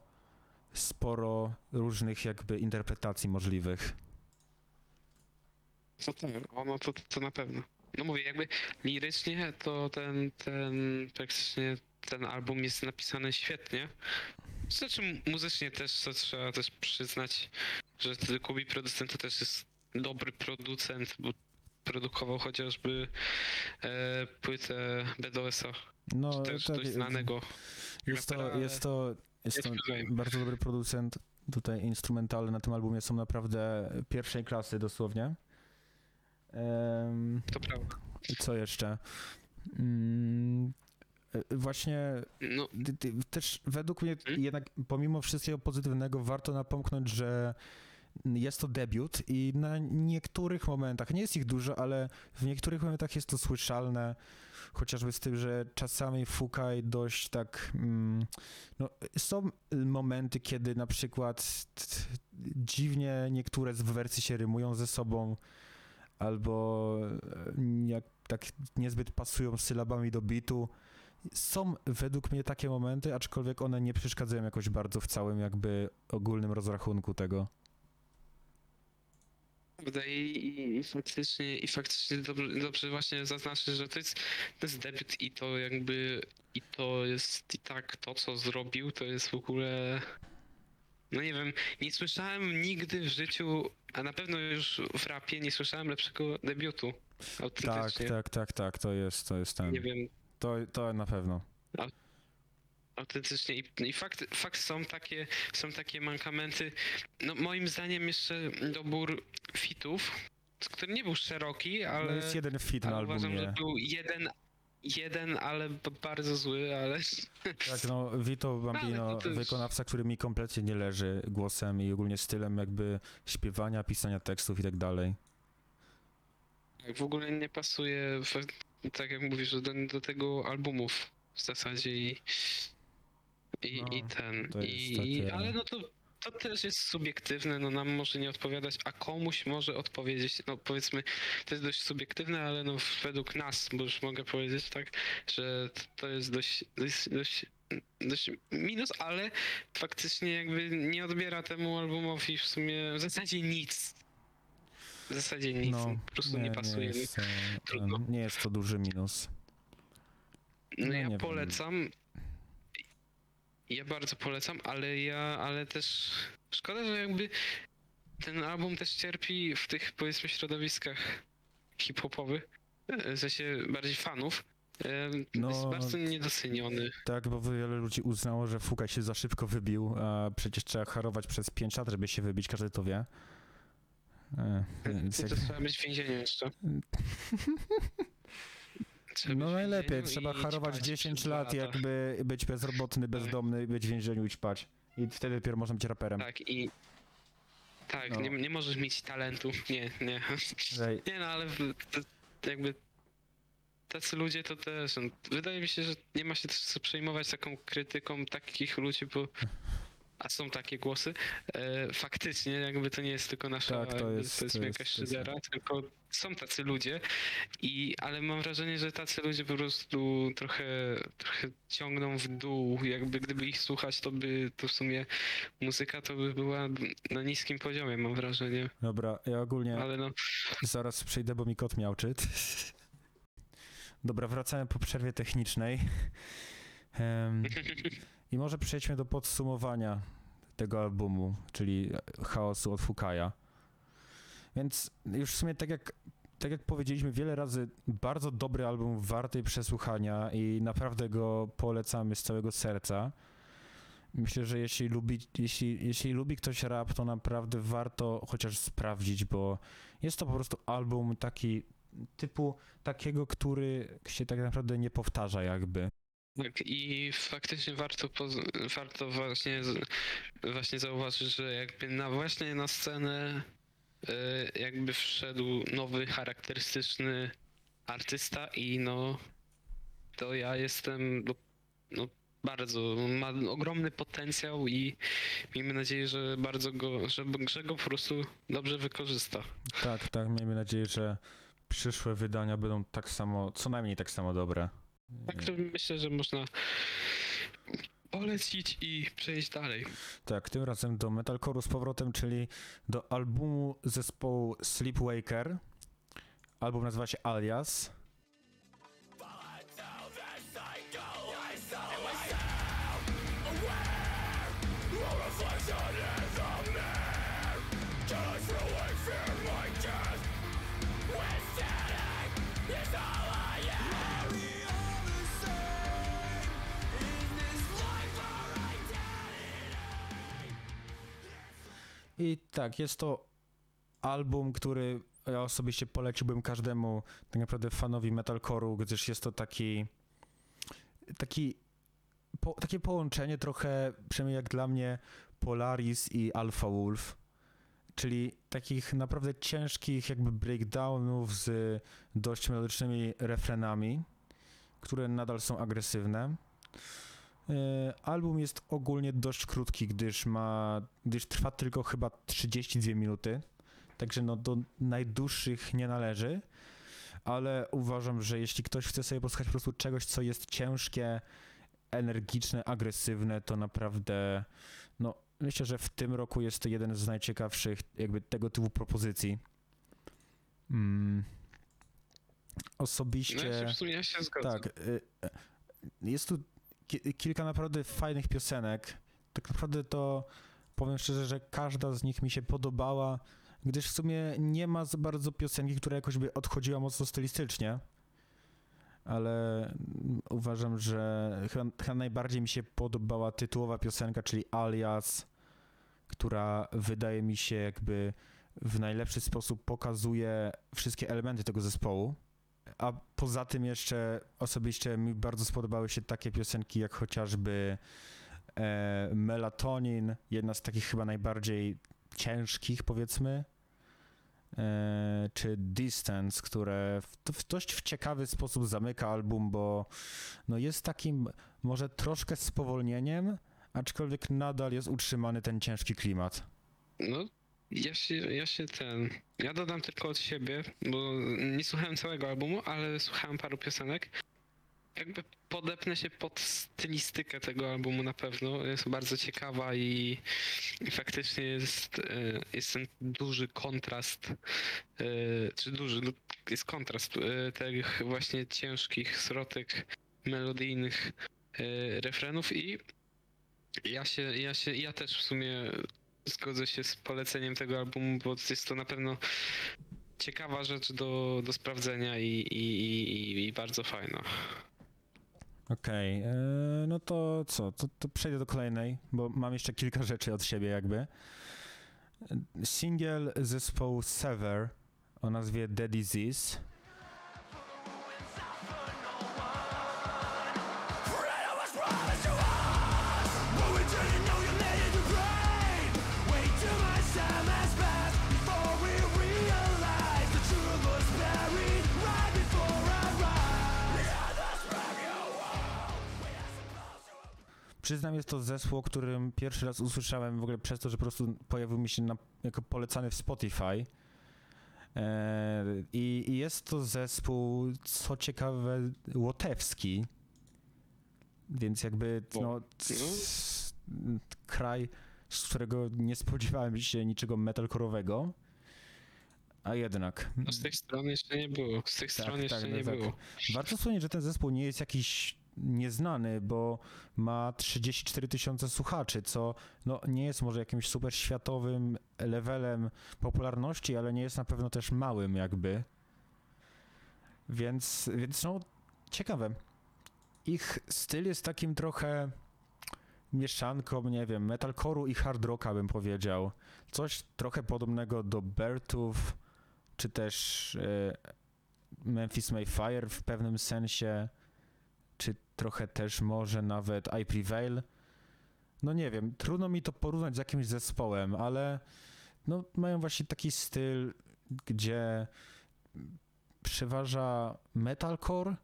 sporo różnych jakby interpretacji możliwych. To tak, ono to, to na pewno. No mówię, jakby lirycznie to ten, ten praktycznie ten album jest napisany świetnie. Znaczy muzycznie też to trzeba też przyznać, że Kubi producent to też jest dobry producent, bo produkował chociażby e, płytę BDS-a, No, też tak, dość znanego. Jest to, rapera, jest to, jest to jest fajny. bardzo dobry producent. Tutaj instrumentale na tym albumie są naprawdę pierwszej klasy dosłownie. To prawda. co jeszcze? Mm, e, właśnie No, też według mnie Hmm? jednak pomimo wszystkiego pozytywnego warto napomknąć, że jest to debiut i na niektórych momentach, nie jest ich dużo, ale w niektórych momentach jest to słyszalne, chociażby z tym, że czasami Fukaj dość tak, mm, no, są momenty, kiedy na przykład dziwnie niektóre z wersji się rymują ze sobą, albo e, jak tak niezbyt pasują sylabami do bitu. Są według mnie takie momenty, aczkolwiek one nie przeszkadzają jakoś bardzo w całym jakby ogólnym rozrachunku tego. I, i faktycznie, i faktycznie dobrze, dobrze właśnie zaznaczyć, że to jest, to jest debiut i to jakby, i to jest i tak to, co zrobił, to jest w ogóle, no nie wiem, nie słyszałem nigdy w życiu, a na pewno już w rapie nie słyszałem lepszego debiutu. Tak, tak, tak, tak, to jest, to jest ten. Nie wiem, To, to na pewno. Autentycznie i, i fakt, fakt są takie, są takie mankamenty, no moim zdaniem jeszcze dobór fitów, który nie był szeroki, ale... No jest jeden fit na Ale uważam, że albumie. był jeden, jeden, ale bardzo zły, ale Tak, no Vito Bambino, też- wykonawca, który mi kompletnie nie leży głosem i ogólnie stylem jakby śpiewania, pisania tekstów i tak dalej. w ogóle nie pasuje, tak jak mówisz, do, do tego albumów w zasadzie i, i, No, i ten. I, takie- Ale no to, to też jest subiektywne, no nam może nie odpowiadać, a komuś może odpowiedzieć, no powiedzmy, to jest dość subiektywne, ale no według nas, bo już mogę powiedzieć tak, że to jest dość, dość, dość, dość minus, ale faktycznie jakby nie odbiera temu albumowi w sumie w zasadzie nic. W zasadzie nic, No, po prostu nie, pasuje. Nie jest, e, Trudno. nie jest to duży minus. No, No nie ja wiem. Ja bardzo polecam, ale ja, ale też szkoda, że jakby ten album też cierpi w tych powiedzmy środowiskach hip-hopowych, e, w sensie bardziej fanów. e, No, jest bardzo niedoceniony. Tak, bo wiele ludzi uznało, że Fuka się za szybko wybił, a przecież trzeba harować przez 5 lat, żeby się wybić, każdy to wie. E, więc To trzeba być w więzieniu jeszcze. No najlepiej, trzeba harować ćpać 10 przez dwa lat, jakby być bezrobotny, bezdomny, być w więzieniu i ćpać. I wtedy dopiero można być raperem. Tak i... Tak, No. nie, nie możesz mieć talentu. Nie, nie. Ej, Nie no, ale w- to, jakby tacy ludzie to też. no, Wydaje mi się, że nie ma się też co przejmować taką krytyką takich ludzi, bo. A są takie głosy. E, faktycznie, jakby to nie jest tylko nasza Tak, to jest- to jest- to jest- szydera, tylko są tacy ludzie. I, ale mam wrażenie, że tacy ludzie po prostu trochę, trochę ciągną w dół. Jakby gdyby ich słuchać, to by to w sumie muzyka to by była na niskim poziomie, mam wrażenie. dobra, ja ogólnie Ale no. zaraz przejdę, bo mi kot miałczy. Dobra, wracamy po przerwie technicznej. Em, I może przejdźmy do podsumowania tego albumu, czyli chaosu od Fukaja. Więc już w sumie tak jak, tak jak powiedzieliśmy wiele razy, bardzo dobry album, warty przesłuchania i naprawdę go polecamy z całego serca. Myślę, że jeśli lubi, jeśli, jeśli lubi ktoś rap, to naprawdę warto chociaż sprawdzić, bo jest to po prostu album taki typu takiego, który się tak naprawdę nie powtarza jakby. Tak, i faktycznie warto, poz- warto właśnie, z- właśnie zauważyć, że jakby na właśnie na scenę e, jakby wszedł nowy, charakterystyczny artysta i no to ja jestem no, no bardzo, ma ogromny potencjał i miejmy nadzieję, że bardzo go, że, że go po prostu dobrze wykorzysta. Tak, tak, miejmy nadzieję, że przyszłe wydania będą tak samo, co najmniej tak samo dobre. Tak, to myślę, że można polecić i przejść dalej. Tak, tym razem do metalcore'u z powrotem, czyli do albumu zespołu Sleepwaker. Album nazywa się Alias. Tak, jest to album, który ja osobiście poleciłbym każdemu tak naprawdę fanowi metalcore'u, gdyż jest to taki taki po, takie połączenie trochę, przynajmniej jak dla mnie, Polaris i Alpha Wolf. czyli takich naprawdę ciężkich jakby breakdownów z dość melodycznymi refrenami, które nadal są agresywne. E, Album jest ogólnie dość krótki, gdyż ma, gdyż trwa tylko chyba 32 minuty, także no do najdłuższych nie należy, ale uważam, że jeśli ktoś chce sobie posłuchać po prostu czegoś, co jest ciężkie, energiczne, agresywne, to naprawdę, no myślę, że w tym roku jest to jeden z najciekawszych jakby tego typu propozycji. Mm. No Osobiście... ja się, w sumie ja się zgadzam. Tak. y, y, Jest tu kilka naprawdę fajnych piosenek. Tak naprawdę to powiem szczerze, że każda z nich mi się podobała, gdyż w sumie nie ma za bardzo piosenki, która jakoś by odchodziła mocno stylistycznie. Ale uważam, że chyba, chyba najbardziej mi się podobała tytułowa piosenka, czyli Alias, która wydaje mi się jakby w najlepszy sposób pokazuje wszystkie elementy tego zespołu. A poza tym jeszcze osobiście mi bardzo spodobały się takie piosenki jak chociażby e, Melatonin, jedna z takich chyba najbardziej ciężkich powiedzmy, e, czy Distance, które w, w dość w ciekawy sposób zamyka album, bo no jest takim może troszkę spowolnieniem, aczkolwiek nadal jest utrzymany ten ciężki klimat. No, ja się, ja się ten. Ja dodam tylko od siebie, bo nie słuchałem całego albumu, ale słuchałem paru piosenek. Jakby podepnę się pod stylistykę tego albumu na pewno. Jest bardzo ciekawa i, i faktycznie jest, e, jest ten duży kontrast, e, czy duży, no, jest kontrast e, tych właśnie ciężkich srotek melodyjnych refrenów i ja się, ja się, ja też w sumie zgodzę się z poleceniem tego albumu, bo jest to na pewno ciekawa rzecz do, do sprawdzenia i, i, i, i bardzo fajna. Okej, e, no to co? To, to przejdę do kolejnej, bo mam jeszcze kilka rzeczy od siebie jakby. E, Singiel zespołu Sever o nazwie The Disease. Przyznam, jest to zespół, o którym pierwszy raz usłyszałem w ogóle przez to, że po prostu pojawił mi się na, jako polecany w Spotify. E, I i jest to zespół, co ciekawe, łotewski. Więc jakby no, kraj, z którego nie spodziewałem się niczego metalcore'owego. A jednak. No z tej strony jeszcze nie było. Z tych Tak, stron jeszcze tak, nie tak. było. Warto wspomnieć, że ten zespół nie jest jakiś nieznany, bo ma 34 tysiące słuchaczy, co no, nie jest może jakimś super światowym levelem popularności, ale nie jest na pewno też małym jakby. Więc, więc no, ciekawe. Ich styl jest takim trochę mieszanką, nie wiem, metalcore'u i hard rocka bym powiedział. Coś trochę podobnego do Bertów, czy też e, Memphis Mayfire w pewnym sensie, czy trochę też może nawet I Prevail. No nie wiem, trudno mi to porównać z jakimś zespołem, ale no mają właśnie taki styl, gdzie przeważa metalcore,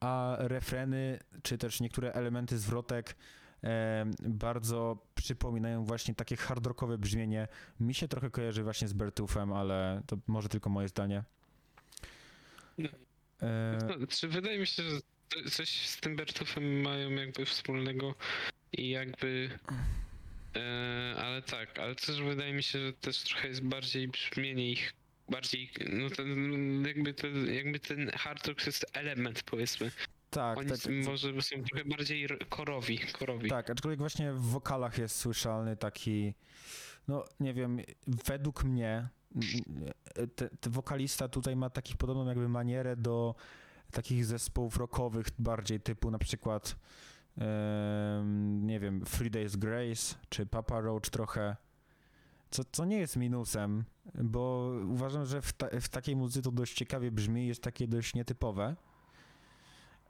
a refreny, czy też niektóre elementy zwrotek e, bardzo przypominają właśnie takie hard rockowe brzmienie. Mi się trochę kojarzy właśnie z Bertufem, ale to może tylko moje zdanie. E, No, czy wydaje mi się, że coś z tym Bertufem mają jakby wspólnego i jakby. E, ale tak, ale też wydaje mi się, że też trochę jest bardziej brzmienie ich. Bardziej, no ten, jakby, to, jakby ten hard rock jest element, powiedzmy. tak, Oni tak, może są trochę bardziej korowi, korowi. tak, aczkolwiek właśnie w wokalach jest słyszalny taki, no nie wiem, według mnie mm, te, te wokalista tutaj ma taki podobną jakby manierę do takich zespołów rockowych bardziej typu na przykład nie wiem, Three Days Grace czy Papa Roach trochę, co, co nie jest minusem, bo uważam, że w, ta, w takiej muzyce to dość ciekawie brzmi, jest takie dość nietypowe.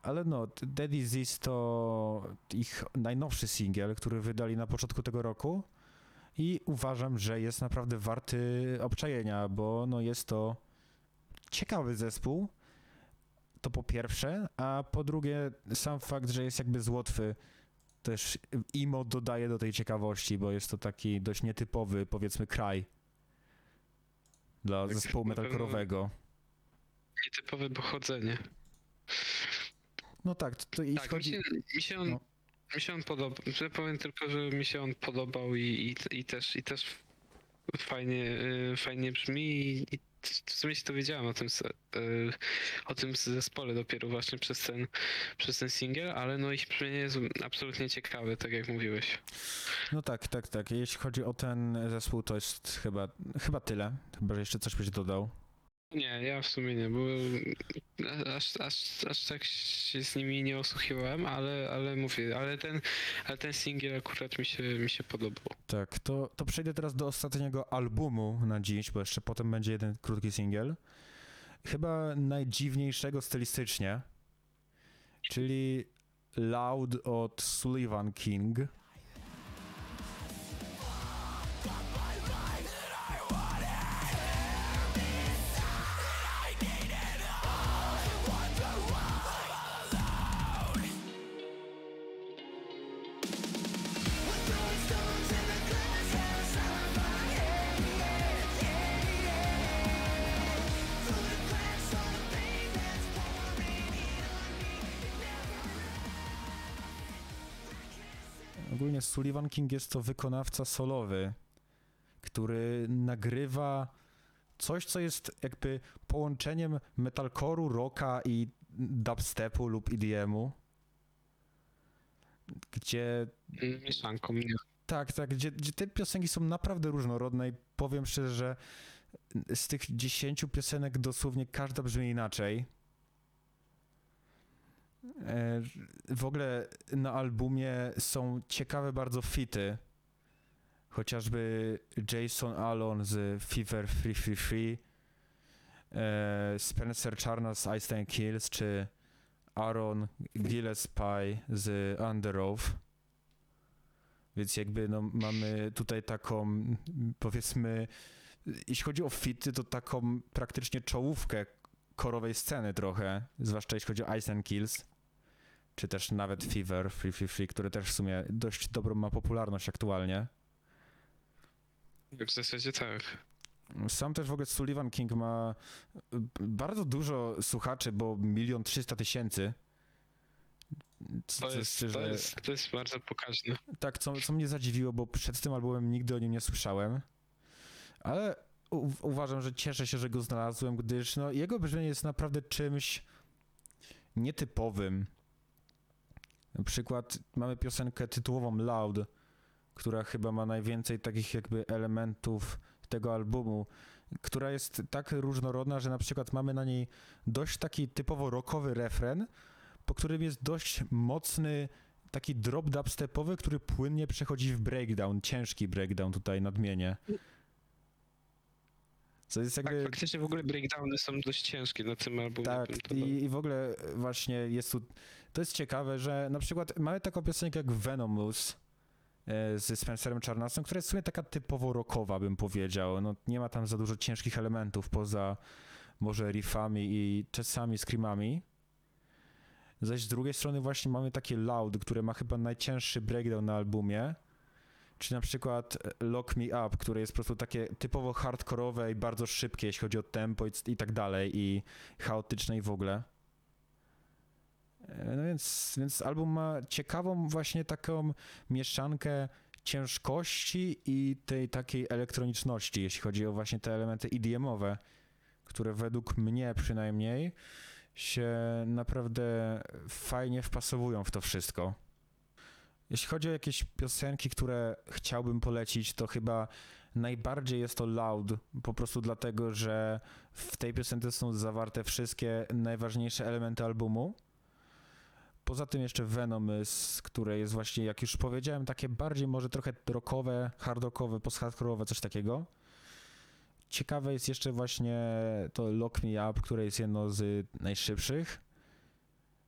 Ale no, Dead Disease to ich najnowszy singiel, który wydali na początku tego roku. i uważam, że jest naprawdę warty obczajenia, bo no jest to ciekawy zespół, to po pierwsze, a po drugie sam fakt, że jest jakby z Łotwy też imo dodaje do tej ciekawości, bo jest to taki dość nietypowy, powiedzmy, kraj dla Tak, zespołu metalcore'owego. Nietypowe pochodzenie. No tak, to, to Tak, mi chodzi... się, mi się on, no. mi się on podobał. Że powiem tylko, że mi się on podobał i, i, i też i też fajnie, y, fajnie brzmi i w sumie się dowiedziałem o tym, y, o tym zespole dopiero właśnie przez ten, przez ten singiel, ale no ich brzmienie jest absolutnie ciekawe, tak jak mówiłeś. No tak, tak, tak. Jeśli chodzi o ten zespół, to jest chyba, chyba tyle. Chyba, że jeszcze coś byś dodał. Nie, ja w sumie nie, bo aż, aż, aż tak się z nimi nie osłuchiwałem, ale, ale mówię, ale ten, ale ten singiel akurat mi się, mi się podobał. Tak, to, to przejdę teraz do ostatniego albumu na dziś, bo jeszcze potem będzie jeden krótki singiel. Chyba najdziwniejszego stylistycznie, czyli Loud od Sullivan King. Sullivan King jest to wykonawca solowy, który nagrywa coś, co jest jakby połączeniem metalcore'u, rocka i dubstepu lub EDM-u. Gdzie Mieszanką, nie. tak, tak, gdzie, gdzie te piosenki są naprawdę różnorodne i powiem szczerze, że z tych 10 piosenek dosłownie każda brzmi inaczej. E, W ogóle na albumie są ciekawe bardzo fity. Chociażby Jason Alon z Fever Free Free Free, e, Spencer Charnas z Einstein Kills, czy Aaron Gillespie z Under Oath. Więc jakby no, mamy tutaj taką, powiedzmy, jeśli chodzi o fity, to taką praktycznie czołówkę korowej sceny trochę, zwłaszcza jeśli chodzi o Ice and Kills, czy też nawet Fever, Free Free Free, który też w sumie dość dobrą ma popularność aktualnie. W zasadzie tak. Sam też w ogóle Sullivan King ma y, bardzo dużo słuchaczy, bo milion trzysta tysięcy. To jest, to jest, to jest bardzo pokaźne. Tak, co, co mnie zadziwiło, bo przed tym albumem nigdy o nim nie słyszałem. Ale u, uważam, że cieszę się, że go znalazłem, gdyż no, jego brzmienie jest naprawdę czymś nietypowym. Na przykład mamy piosenkę tytułową Loud, która chyba ma najwięcej takich jakby elementów tego albumu, która jest tak różnorodna, że na przykład mamy na niej dość taki typowo rockowy refren, po którym jest dość mocny taki drop dubstepowy, który płynnie przechodzi w breakdown, ciężki breakdown tutaj nadmienię. Co jest Tak, jakby... faktycznie w ogóle breakdowny są dość ciężkie na tym albumie. Tak, i, i w ogóle właśnie jest tu, to jest ciekawe, że na przykład mamy taką piosenkę jak Venomous e, ze Spencerem Charnasem, która jest w sumie taka typowo rockowa, bym powiedział. No, nie ma tam za dużo ciężkich elementów, poza może riffami i czasami screamami. Zaś z drugiej strony właśnie mamy takie Loud, które ma chyba najcięższy breakdown na albumie, czy na przykład Lock Me Up, które jest po prostu takie typowo hardkorowe i bardzo szybkie, jeśli chodzi o tempo i, i tak dalej, i chaotyczne i w ogóle. E, No więc, więc album ma ciekawą właśnie taką mieszankę ciężkości i tej takiej elektroniczności, jeśli chodzi o właśnie te elementy EDM-owe, które według mnie przynajmniej się naprawdę fajnie wpasowują w to wszystko. Jeśli chodzi o jakieś piosenki, które chciałbym polecić, to chyba najbardziej jest to Loud, po prostu dlatego, że w tej piosence są zawarte wszystkie najważniejsze elementy albumu. Poza tym jeszcze Venomous, które jest właśnie, jak już powiedziałem, takie bardziej może trochę rockowe, hardrockowe, post-hardkorowe, coś takiego. Ciekawe jest jeszcze właśnie to Lock Me Up, które jest jedno z najszybszych.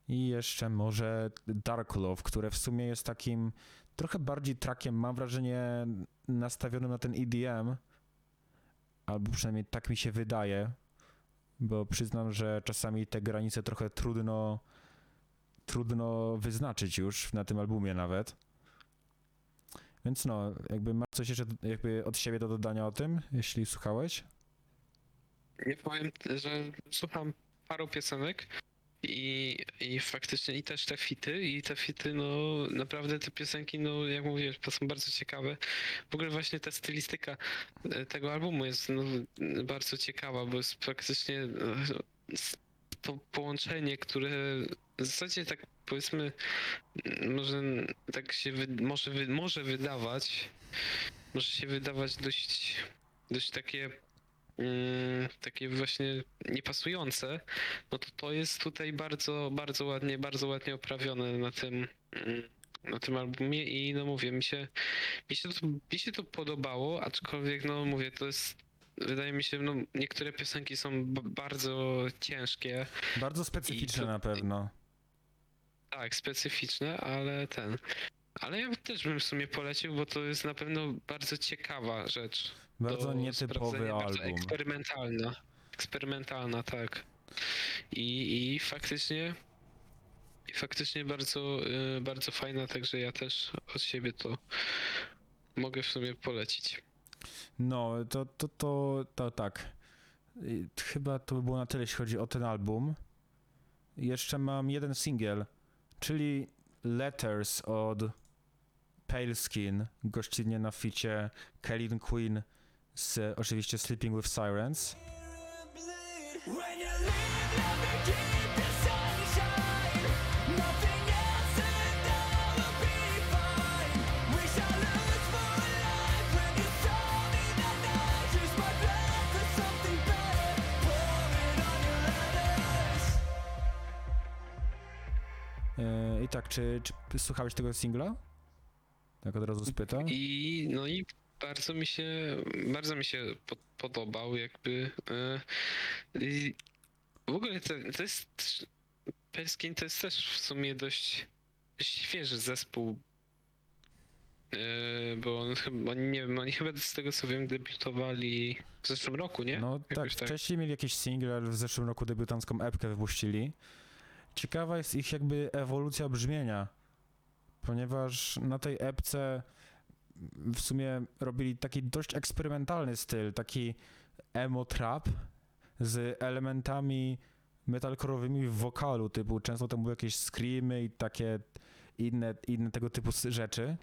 I jeszcze może Dark Love, które w sumie jest takim trochę bardziej trackiem, mam wrażenie, nastawionym na ten EDM, albo przynajmniej tak mi się wydaje, bo przyznam, że czasami te granice trochę trudno, trudno wyznaczyć już na tym albumie nawet. Więc no, jakby masz coś jeszcze jakby od siebie do dodania o tym, jeśli słuchałeś? Nie powiem, że słucham paru piosenek i, i faktycznie i też te fity i te fity, no naprawdę te piosenki, no jak mówisz, to są bardzo ciekawe. W ogóle właśnie ta stylistyka e, tego albumu jest no, bardzo ciekawa, bo jest praktycznie e, to połączenie, które w zasadzie tak powiedzmy może tak się wy, może, wy, może wydawać może się wydawać dość dość takie mm, takie właśnie niepasujące, no to to jest tutaj bardzo, bardzo ładnie, bardzo ładnie oprawione na tym, mm, na tym albumie i no mówię, mi się, mi się, to, mi się to podobało, aczkolwiek no mówię, to jest, wydaje mi się, no niektóre piosenki są bardzo ciężkie, Bardzo specyficzne to- na pewno. tak, specyficzne, ale ten, ale ja też bym w sumie polecił, bo to jest na pewno bardzo ciekawa rzecz. Bardzo nietypowy sprawdzenia, Bardzo album. eksperymentalna. Eksperymentalna, tak. I, i faktycznie i faktycznie bardzo, y, bardzo fajna, także ja też od siebie to mogę w sumie polecić. No, to, to, to, to tak. Chyba to by było na tyle, jeśli chodzi o ten album. Jeszcze mam jeden singiel, czyli Letters od Pale Skin, gościnnie na ficie Kellyn Queen z oczywiście Sleeping with Sirens. When I tak, czy, czy słuchałeś tego singla? Tak od razu spytam. I no i bardzo mi się, bardzo mi się po, podobał, jakby. y, i w ogóle to, to jest. Perskin to jest też w sumie dość świeży zespół. y, Bo on, oni, nie wiem, oni chyba z tego co wiem debiutowali w zeszłym roku, nie? No tak, tak. wcześniej mieli jakiś single, ale w zeszłym roku debiutancką epkę wypuścili. Ciekawa jest ich jakby ewolucja brzmienia, ponieważ na tej epce w sumie robili taki dość eksperymentalny styl, taki emo trap z elementami metalkorowymi w wokalu, typu często tam były jakieś screamy i takie inne, inne tego typu rzeczy.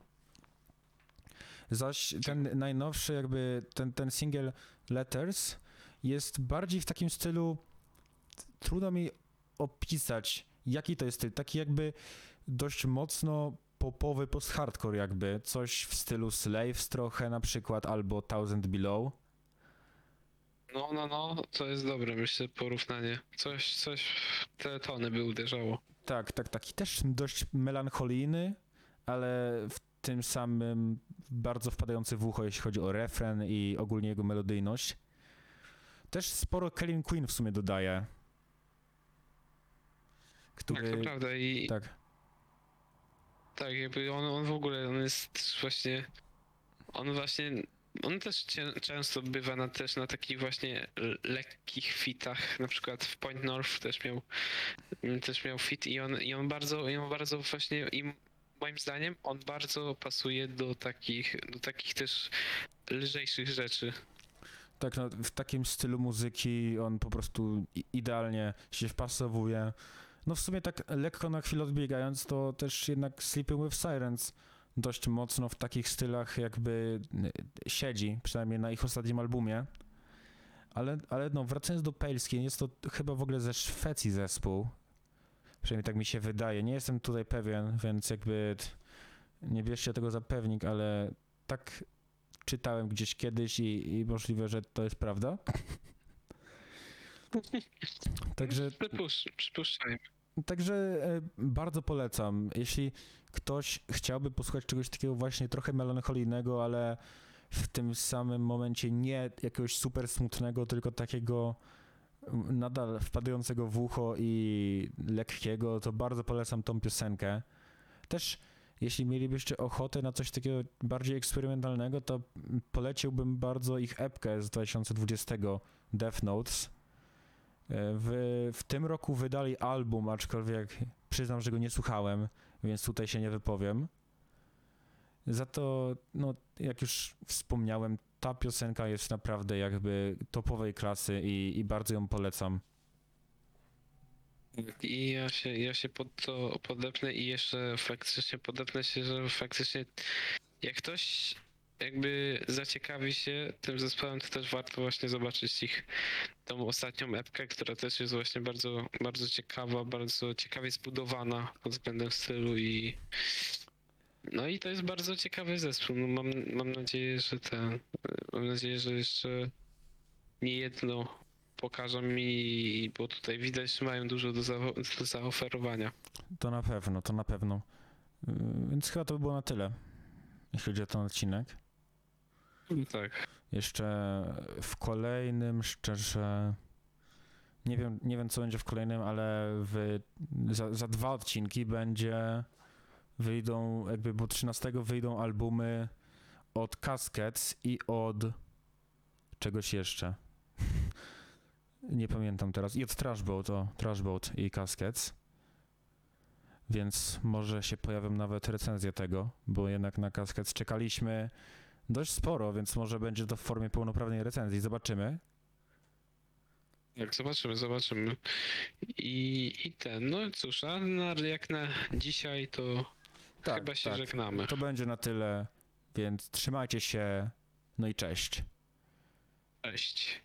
Zaś ten najnowszy jakby, ten, ten single Letters jest bardziej w takim stylu, trudno mi opisać, jaki to jest styl, taki jakby dość mocno popowy post-hardcore jakby, coś w stylu Slaves trochę na przykład, albo Thousand Below. No, no, no, to jest dobre, myślę, porównanie. Coś, coś w te tony by uderzało. Tak, tak, taki też dość melancholijny, ale w tym samym bardzo wpadający w ucho, jeśli chodzi o refren i ogólnie jego melodyjność. Też sporo Kellyn Queen w sumie dodaje. Który... Tak, to prawda i tak. Tak, jakby on, on w ogóle, on jest właśnie, on właśnie, on też często bywa na, też na takich właśnie lekkich fitach, na przykład w Point North też miał, też miał fit i on, i on bardzo, i on bardzo właśnie, i moim zdaniem on bardzo pasuje do takich, do takich też lżejszych rzeczy. Tak, no, w takim stylu muzyki on po prostu idealnie się wpasowuje. No w sumie tak lekko na chwilę odbiegając, to też jednak Sleeping with Sirens dość mocno w takich stylach jakby y, siedzi, przynajmniej na ich ostatnim albumie. Ale, ale no, wracając do Pale jest to chyba w ogóle ze Szwecji zespół. Przynajmniej tak mi się wydaje. Nie jestem tutaj pewien, więc jakby nie bierzcie tego za pewnik, ale tak czytałem gdzieś kiedyś i, i możliwe, że to jest prawda. Także, przypuszczajmy. także e, bardzo polecam. Jeśli ktoś chciałby posłuchać czegoś takiego właśnie trochę melancholijnego, ale w tym samym momencie nie jakiegoś super smutnego, tylko takiego nadal wpadającego w ucho i lekkiego, to bardzo polecam tą piosenkę. Też jeśli mielibyście ochotę na coś takiego bardziej eksperymentalnego, to poleciłbym bardzo ich epkę z 2020 Death Notes. W, w tym roku wydali album, aczkolwiek przyznam, że go nie słuchałem, więc tutaj się nie wypowiem. Za to, no, jak już wspomniałem, ta piosenka jest naprawdę jakby topowej klasy i, i bardzo ją polecam. I ja się, ja się pod to podepnę i jeszcze faktycznie podepnę się, że faktycznie jak ktoś jakby zaciekawi się tym zespołem, to też warto właśnie zobaczyć ich tą ostatnią epkę, która też jest właśnie bardzo, bardzo ciekawa, bardzo ciekawie zbudowana pod względem stylu i no i to jest bardzo ciekawy zespół. No mam, mam nadzieję, że ten, mam nadzieję, że jeszcze nie jedno pokażą mi, bo tutaj widać, że mają dużo do, za, do zaoferowania. To na pewno, to na pewno. Yy, Więc chyba to by było na tyle, jeśli chodzi o ten odcinek. Tak. Jeszcze w kolejnym, szczerze, nie wiem, nie wiem co będzie w kolejnym, ale w, za, za dwa odcinki będzie, wyjdą, jakby, bo 13 wyjdą albumy od Caskets i od czegoś jeszcze. nie pamiętam teraz. I od Trashboat, o, Trashboat i Caskets. Więc może się pojawią nawet recenzje tego, bo jednak na Caskets czekaliśmy dość sporo, więc może będzie to w formie pełnoprawnej recenzji. Zobaczymy. Jak zobaczymy, zobaczymy. I, i ten, no cóż, a na, jak na dzisiaj to chyba się żegnamy. To będzie na tyle, więc trzymajcie się. No i cześć. Cześć.